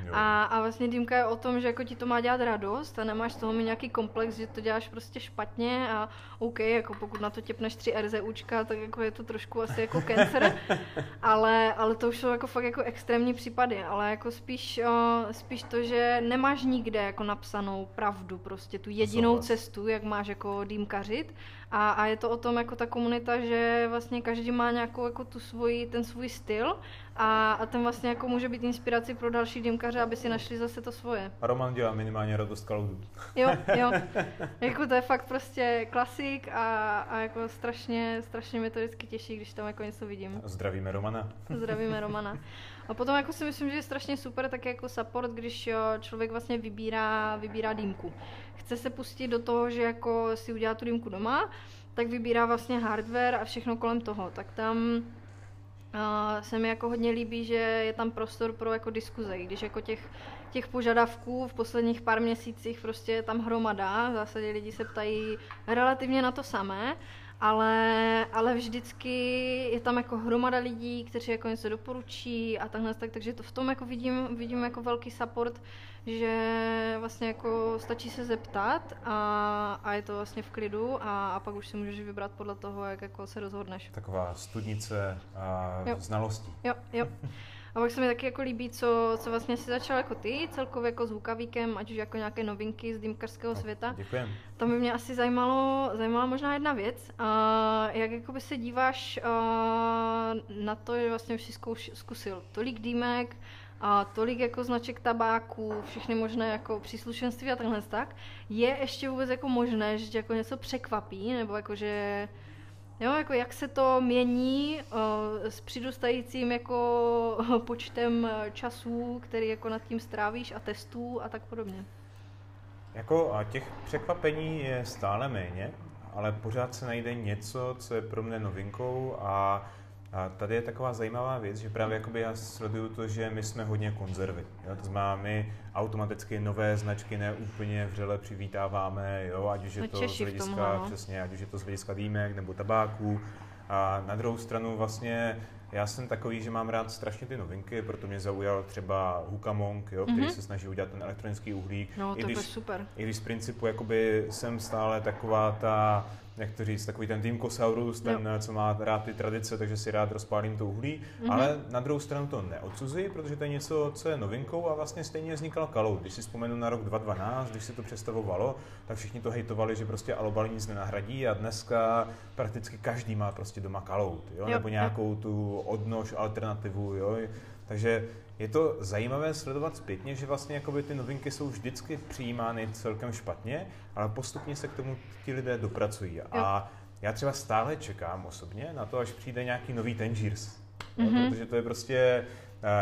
Jo. a, a vlastně dýmka je o tom, že jako ti to má dělat radost a nemáš z toho mít nějaký komplex, že to děláš prostě špatně a OK, jako pokud na to těpneš tři RZUčka, tak jako je to trošku asi jako cancer, ale, ale to už jsou jako fakt jako extrémní případy, ale jako spíš, uh, spíš to, že nemáš nikde jako napsanou pravdu, prostě tu jedinou Souhlas. cestu, jak máš jako dýmkařit a, a je to o tom jako ta komunita, že vlastně každý má nějakou jako tu svoji, ten svůj styl a, a ten vlastně jako může být inspirací pro další dýmkaře, aby si našli zase to svoje. A Roman dělá minimálně radost kaludů. Jo, jo. Jako to je fakt prostě klasik a, a jako strašně, strašně mě to vždycky těší, když tam jako něco vidím. Zdravíme Romana. Zdravíme Romana. A potom jako si myslím, že je strašně super tak jako support, když jo, člověk vlastně vybírá, vybírá dýmku. Chce se pustit do toho, že jako si udělá tu dýmku doma, tak vybírá vlastně hardware a všechno kolem toho. Tak tam Uh, se mi jako hodně líbí, že je tam prostor pro jako diskuze, když jako těch, těch požadavků v posledních pár měsících prostě je tam hromada, v zásadě lidi se ptají relativně na to samé, ale, ale vždycky je tam jako hromada lidí, kteří jako něco doporučí a takhle, tak, takže to v tom jako vidím, vidím jako velký support, že vlastně jako stačí se zeptat a, a je to vlastně v klidu a, a pak už si můžeš vybrat podle toho, jak jako se rozhodneš. Taková studnice a Jo. znalostí. Jo, jo. A pak se mi taky jako líbí, co, co vlastně si začal jako ty, celkově jako s Hukavíkem, ať už jako nějaké novinky z dýmkarského světa. Děkujem. Tam by mě asi zajímalo, zajímala možná jedna věc. A jak jakoby se díváš na to, že vlastně už jsi zkouš, zkusil tolik dýmek, a tolik jako značek tabáku, všechny možné jako příslušenství a takhle tak. Je ještě vůbec jako možné, že tě jako něco překvapí, nebo jako že Jo, jako jak se to mění uh, s přidůstajícím jako počtem eh, časů, který jako nad tím strávíš a testů a tak podobně. Jako a těch překvapení je stále méně, ale pořád se najde něco, co je pro mě novinkou a, a tady je taková zajímavá věc, že právě jakoby já sleduju to, že my jsme hodně konzervy. Jo? To znamená, my automaticky nové značky neúplně vřele přivítáváme, jo? ať už je to z hlediska, přesně, ať už je to z hlediska dýmek nebo tabáků. A na druhou stranu vlastně já jsem takový, že mám rád strašně ty novinky, proto mě zaujal třeba Hukamong, jo, který Mhm. se snaží udělat ten elektronický uhlík. No, I to je když- super. i když z principu jakoby jsem stále taková ta, jak to říct, takový ten Dýmkosaurus, ten, co má rád ty tradice, takže si rád rozpálím to uhlí, Mhm. ale na druhou stranu to neodsuzuji, protože to je něco, co je novinkou a vlastně stejně vznikal kalou. Když si vzpomenu na rok 2012, když se to představovalo, tak všichni to hejtovali, že prostě alobaly nic nenahradí a dneska prakticky každý má prostě doma kalout, jo? Jo, nebo jo. nějakou tu odnož alternativu, jo? takže je to zajímavé sledovat zpětně, že vlastně jakoby ty novinky jsou vždycky přijímány celkem špatně, ale postupně se k tomu ti lidé dopracují. A já třeba stále čekám osobně na to, až přijde nějaký nový Tangiers. Mhm. Mm-hmm. Protože to je prostě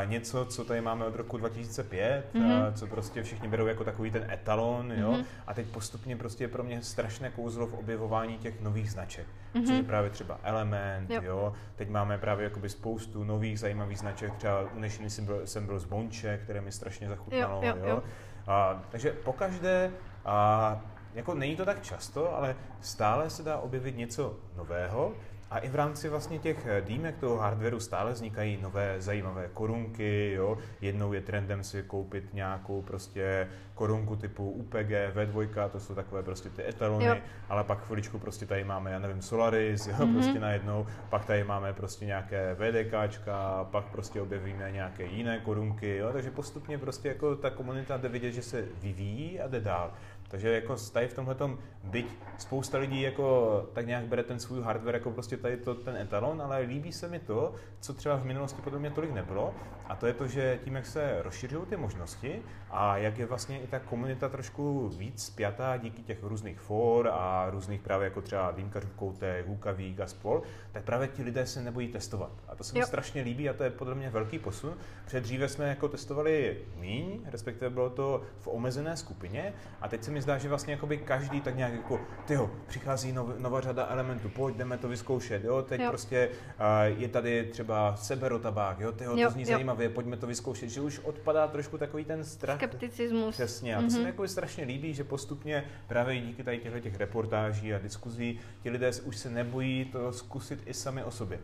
něco, co tady máme od roku 2005, Mhm. eh, co prostě všichni berou jako takový ten etalon, jo? Mhm. A teď postupně prostě je pro mě strašné kouzlo v objevování těch nových značek. Mhm. Což je právě třeba Element, Jo. jo. Teď máme právě jakoby spoustu nových zajímavých značek, třeba dnešní jsem byl, jsem byl z Bonče, které mi strašně zachutnalo, Jo, jo, jo. A, takže pokaždé, a, jako není to tak často, ale stále se dá objevit něco nového, a i v rámci vlastně těch eh, dýmek toho hardwareu stále vznikají nové zajímavé korunky, jo. Jednou je trendem si koupit nějakou prostě korunku typu UPG, V2, to jsou takové prostě ty etalony, Jo. ale pak chviličku prostě tady máme, já nevím, Solaris, jo, Mhm. prostě najednou, pak tady máme prostě nějaké VDKčka, pak prostě objevíme nějaké jiné korunky, jo, takže postupně prostě jako ta komunita jde vidět, že se vyvíjí a jde dál. Takže jako tady v tomhle byť spousta lidí jako tak nějak bere ten svůj hardware jako prostě tady to, ten etalon, ale líbí se mi to, co třeba v minulosti podle mě tolik nebylo, a to je to, že tím, jak se rozšiřují ty možnosti a jak je vlastně i ta komunita trošku víc spjatá díky těch různých for a různých právě jako třeba Dýmkařů v koutech, Hukavík a spol, tak právě ti lidé se nebojí testovat. A to se mi Jo. strašně líbí a to je podle mě velký posun. Před dříve jsme jako testovali míň, respektive bylo to v omezené skupině a teď se mi zdá, že vlastně jakoby každý tak nějak jako, tyjo, přichází nov, nová řada elementů, pojď, jdeme to vyzkoušet, jo, teď Jo. prostě uh, je tady třeba seberotabák, jo, tyjo, Jo, to zní jo. zajímavě, pojďme to vyzkoušet, že už odpadá trošku takový ten strach. Skepticismus. Přesně, a to se mi Mhm. jako strašně líbí, že postupně právě díky tady těchto těch reportáží a diskuzí ti lidé už se nebojí to zkusit i sami o sobě.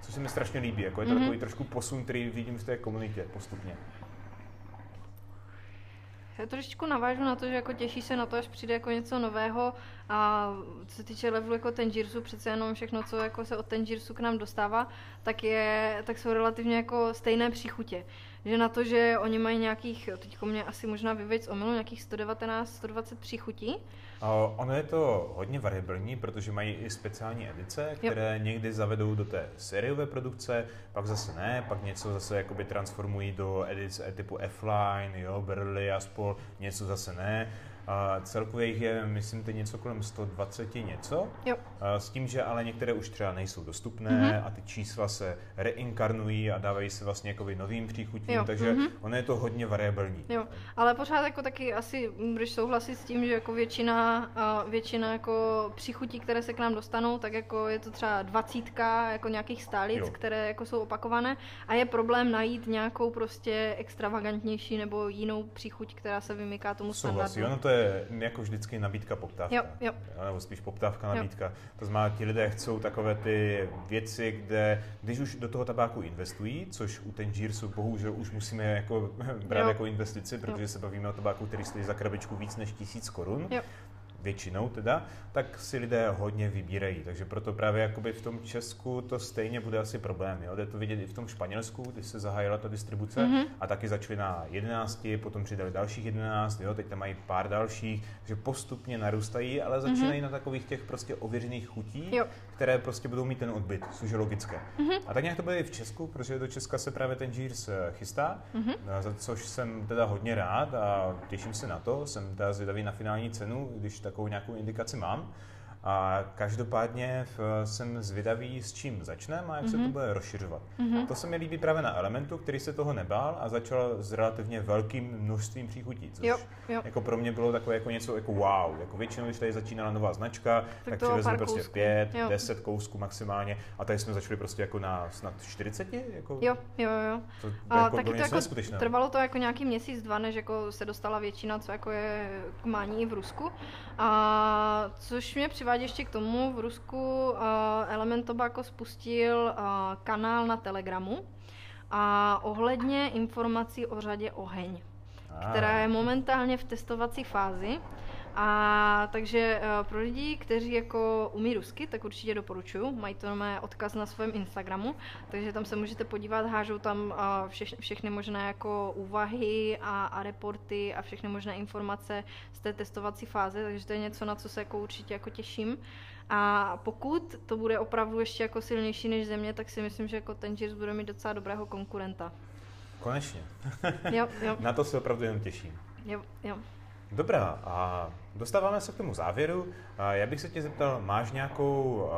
což se mi strašně líbí. Jako je to mm-hmm. takový trošku posun, který vidím v té komunitě postupně. Já trošičku navážu na to, že jako těší se na to, až přijde jako něco nového. A co se týče levelu jako Tangirsu, přece jenom všechno, co jako se od Tangirsu k nám dostává, tak, je, tak jsou relativně jako stejné příchutě že na to, že oni mají nějakých, teď mě asi možná vyveď z omilu, nějakých 119, 120 příchutí. Ono je to hodně variabilní, protože mají i speciální edice, které jo. někdy zavedou do té sériové produkce, pak zase ne, pak něco zase jakoby transformují do edice typu F-Line, jo, Burley a spol, něco zase ne. A celkově jich je, myslím, teď něco kolem 120 něco. Jo. A s tím, že ale některé už třeba nejsou dostupné mm-hmm. a ty čísla se reinkarnují a dávají se vlastně jako novým příchutím, jo. takže mm-hmm. ono je to hodně variabilní. Jo, ale pořád jako taky asi budeš souhlasit s tím, že jako většina, většina jako příchutí, které se k nám dostanou, tak jako je to třeba dvacítka jako nějakých stálic, jo. které jako jsou opakované a je problém najít nějakou prostě extravagantnější nebo jinou příchuť, která se vymyká tomu standardu. Ono to je je jako vždycky nabídka, poptávka. Jo, jo. Nebo spíš poptávka, nabídka. Jo. To znamená, ti lidé chcou takové ty věci, kde, když už do toho tabáku investují, což u Tangiersu bohužel už musíme jako brát jo. jako investici, protože jo. se bavíme o tabáku, který stojí za krabičku víc než tisíc korun, jo většinou teda, tak si lidé hodně vybírají. Takže proto právě jakoby v tom Česku to stejně bude asi problém. Jo? Jde to vidět i v tom Španělsku, když se zahájila ta distribuce mm-hmm. a taky začali na 11, potom přidali dalších 11, jo? teď tam mají pár dalších, že postupně narůstají, ale začínají mm-hmm. na takových těch prostě ověřených chutí, jo. které prostě budou mít ten odbyt, což je logické. Mm-hmm. A tak nějak to bude i v Česku, protože do Česka se právě ten Jeers eh, chystá, mm-hmm. za což jsem teda hodně rád a těším se na to. Jsem teda zvědavý na finální cenu, když tak takovou nějakou indikaci mám. A každopádně jsem zvědavý, s čím začneme a jak mm-hmm. se to mhm. bude rozšiřovat. Mm-hmm. To se mi líbí právě na Elementu, který se toho nebál a začal s relativně velkým množstvím příchutí, což jo, jo. jako pro mě bylo takové jako něco jako wow. Jako většinou, když tady začínala nová značka, tak, tak přivezli prostě kousků. pět, jo. deset kousků maximálně a tady jsme začali prostě jako na snad 40? Jako, jo, jo, jo. To a jako taky to jako trvalo to jako nějaký měsíc, dva, než jako se dostala většina, co jako je k mání v Rusku. A což mě přivádí ještě k tomu, v Rusku uh, Element Tobacco spustil uh, kanál na Telegramu a ohledně informací o řadě Oheň, ah. která je momentálně v testovací fázi. A takže uh, pro lidi, kteří jako umí rusky, tak určitě doporučuju. Mají to mé odkaz na svém Instagramu, takže tam se můžete podívat, hážou tam uh, vše, všechny možné jako úvahy a, a reporty a všechny možné informace z té testovací fáze, takže to je něco, na co se jako určitě jako těším. A pokud to bude opravdu ještě jako silnější než země, tak si myslím, že jako ten bude mít docela dobrého konkurenta. Konečně. jo, jo. Na to se opravdu jen těším. Jo, jo. Dobrá, a dostáváme se k tomu závěru. Já bych se tě zeptal, máš nějakou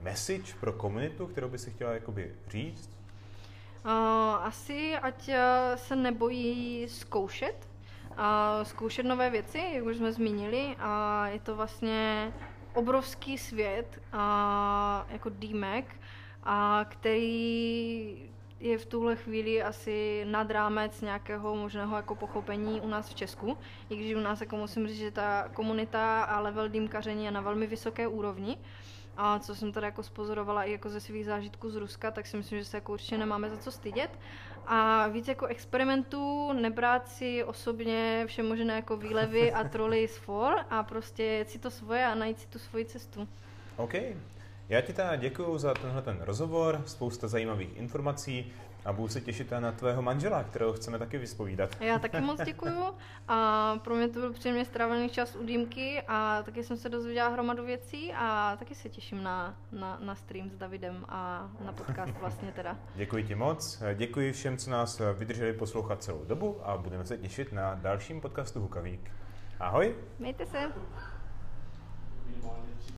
message pro komunitu, kterou by si chtěla jakoby říct? Asi, ať se nebojí zkoušet, zkoušet nové věci, jak už jsme zmínili, a je to vlastně obrovský svět, jako DMAC, a který je v tuhle chvíli asi nad rámec nějakého možného jako pochopení u nás v Česku, i když u nás jako musím říct, že ta komunita a level dýmkaření je na velmi vysoké úrovni. A co jsem tady jako spozorovala i jako ze svých zážitků z Ruska, tak si myslím, že se jako určitě nemáme za co stydět. A víc jako experimentů, nebrát si osobně vše možné jako výlevy a troly z for a prostě jet si to svoje a najít si tu svoji cestu. OK, já ti teda děkuji za tenhle ten rozhovor, spousta zajímavých informací a budu se těšit na tvého manžela, kterého chceme taky vyspovídat. Já taky moc děkuji a pro mě to byl příjemně strávený čas u Dýmky a taky jsem se dozvěděla hromadu věcí a taky se těším na, na, na stream s Davidem a na podcast vlastně teda. Děkuji ti moc, děkuji všem, co nás vydrželi poslouchat celou dobu a budeme se těšit na dalším podcastu Hukavík. Ahoj! Mějte se!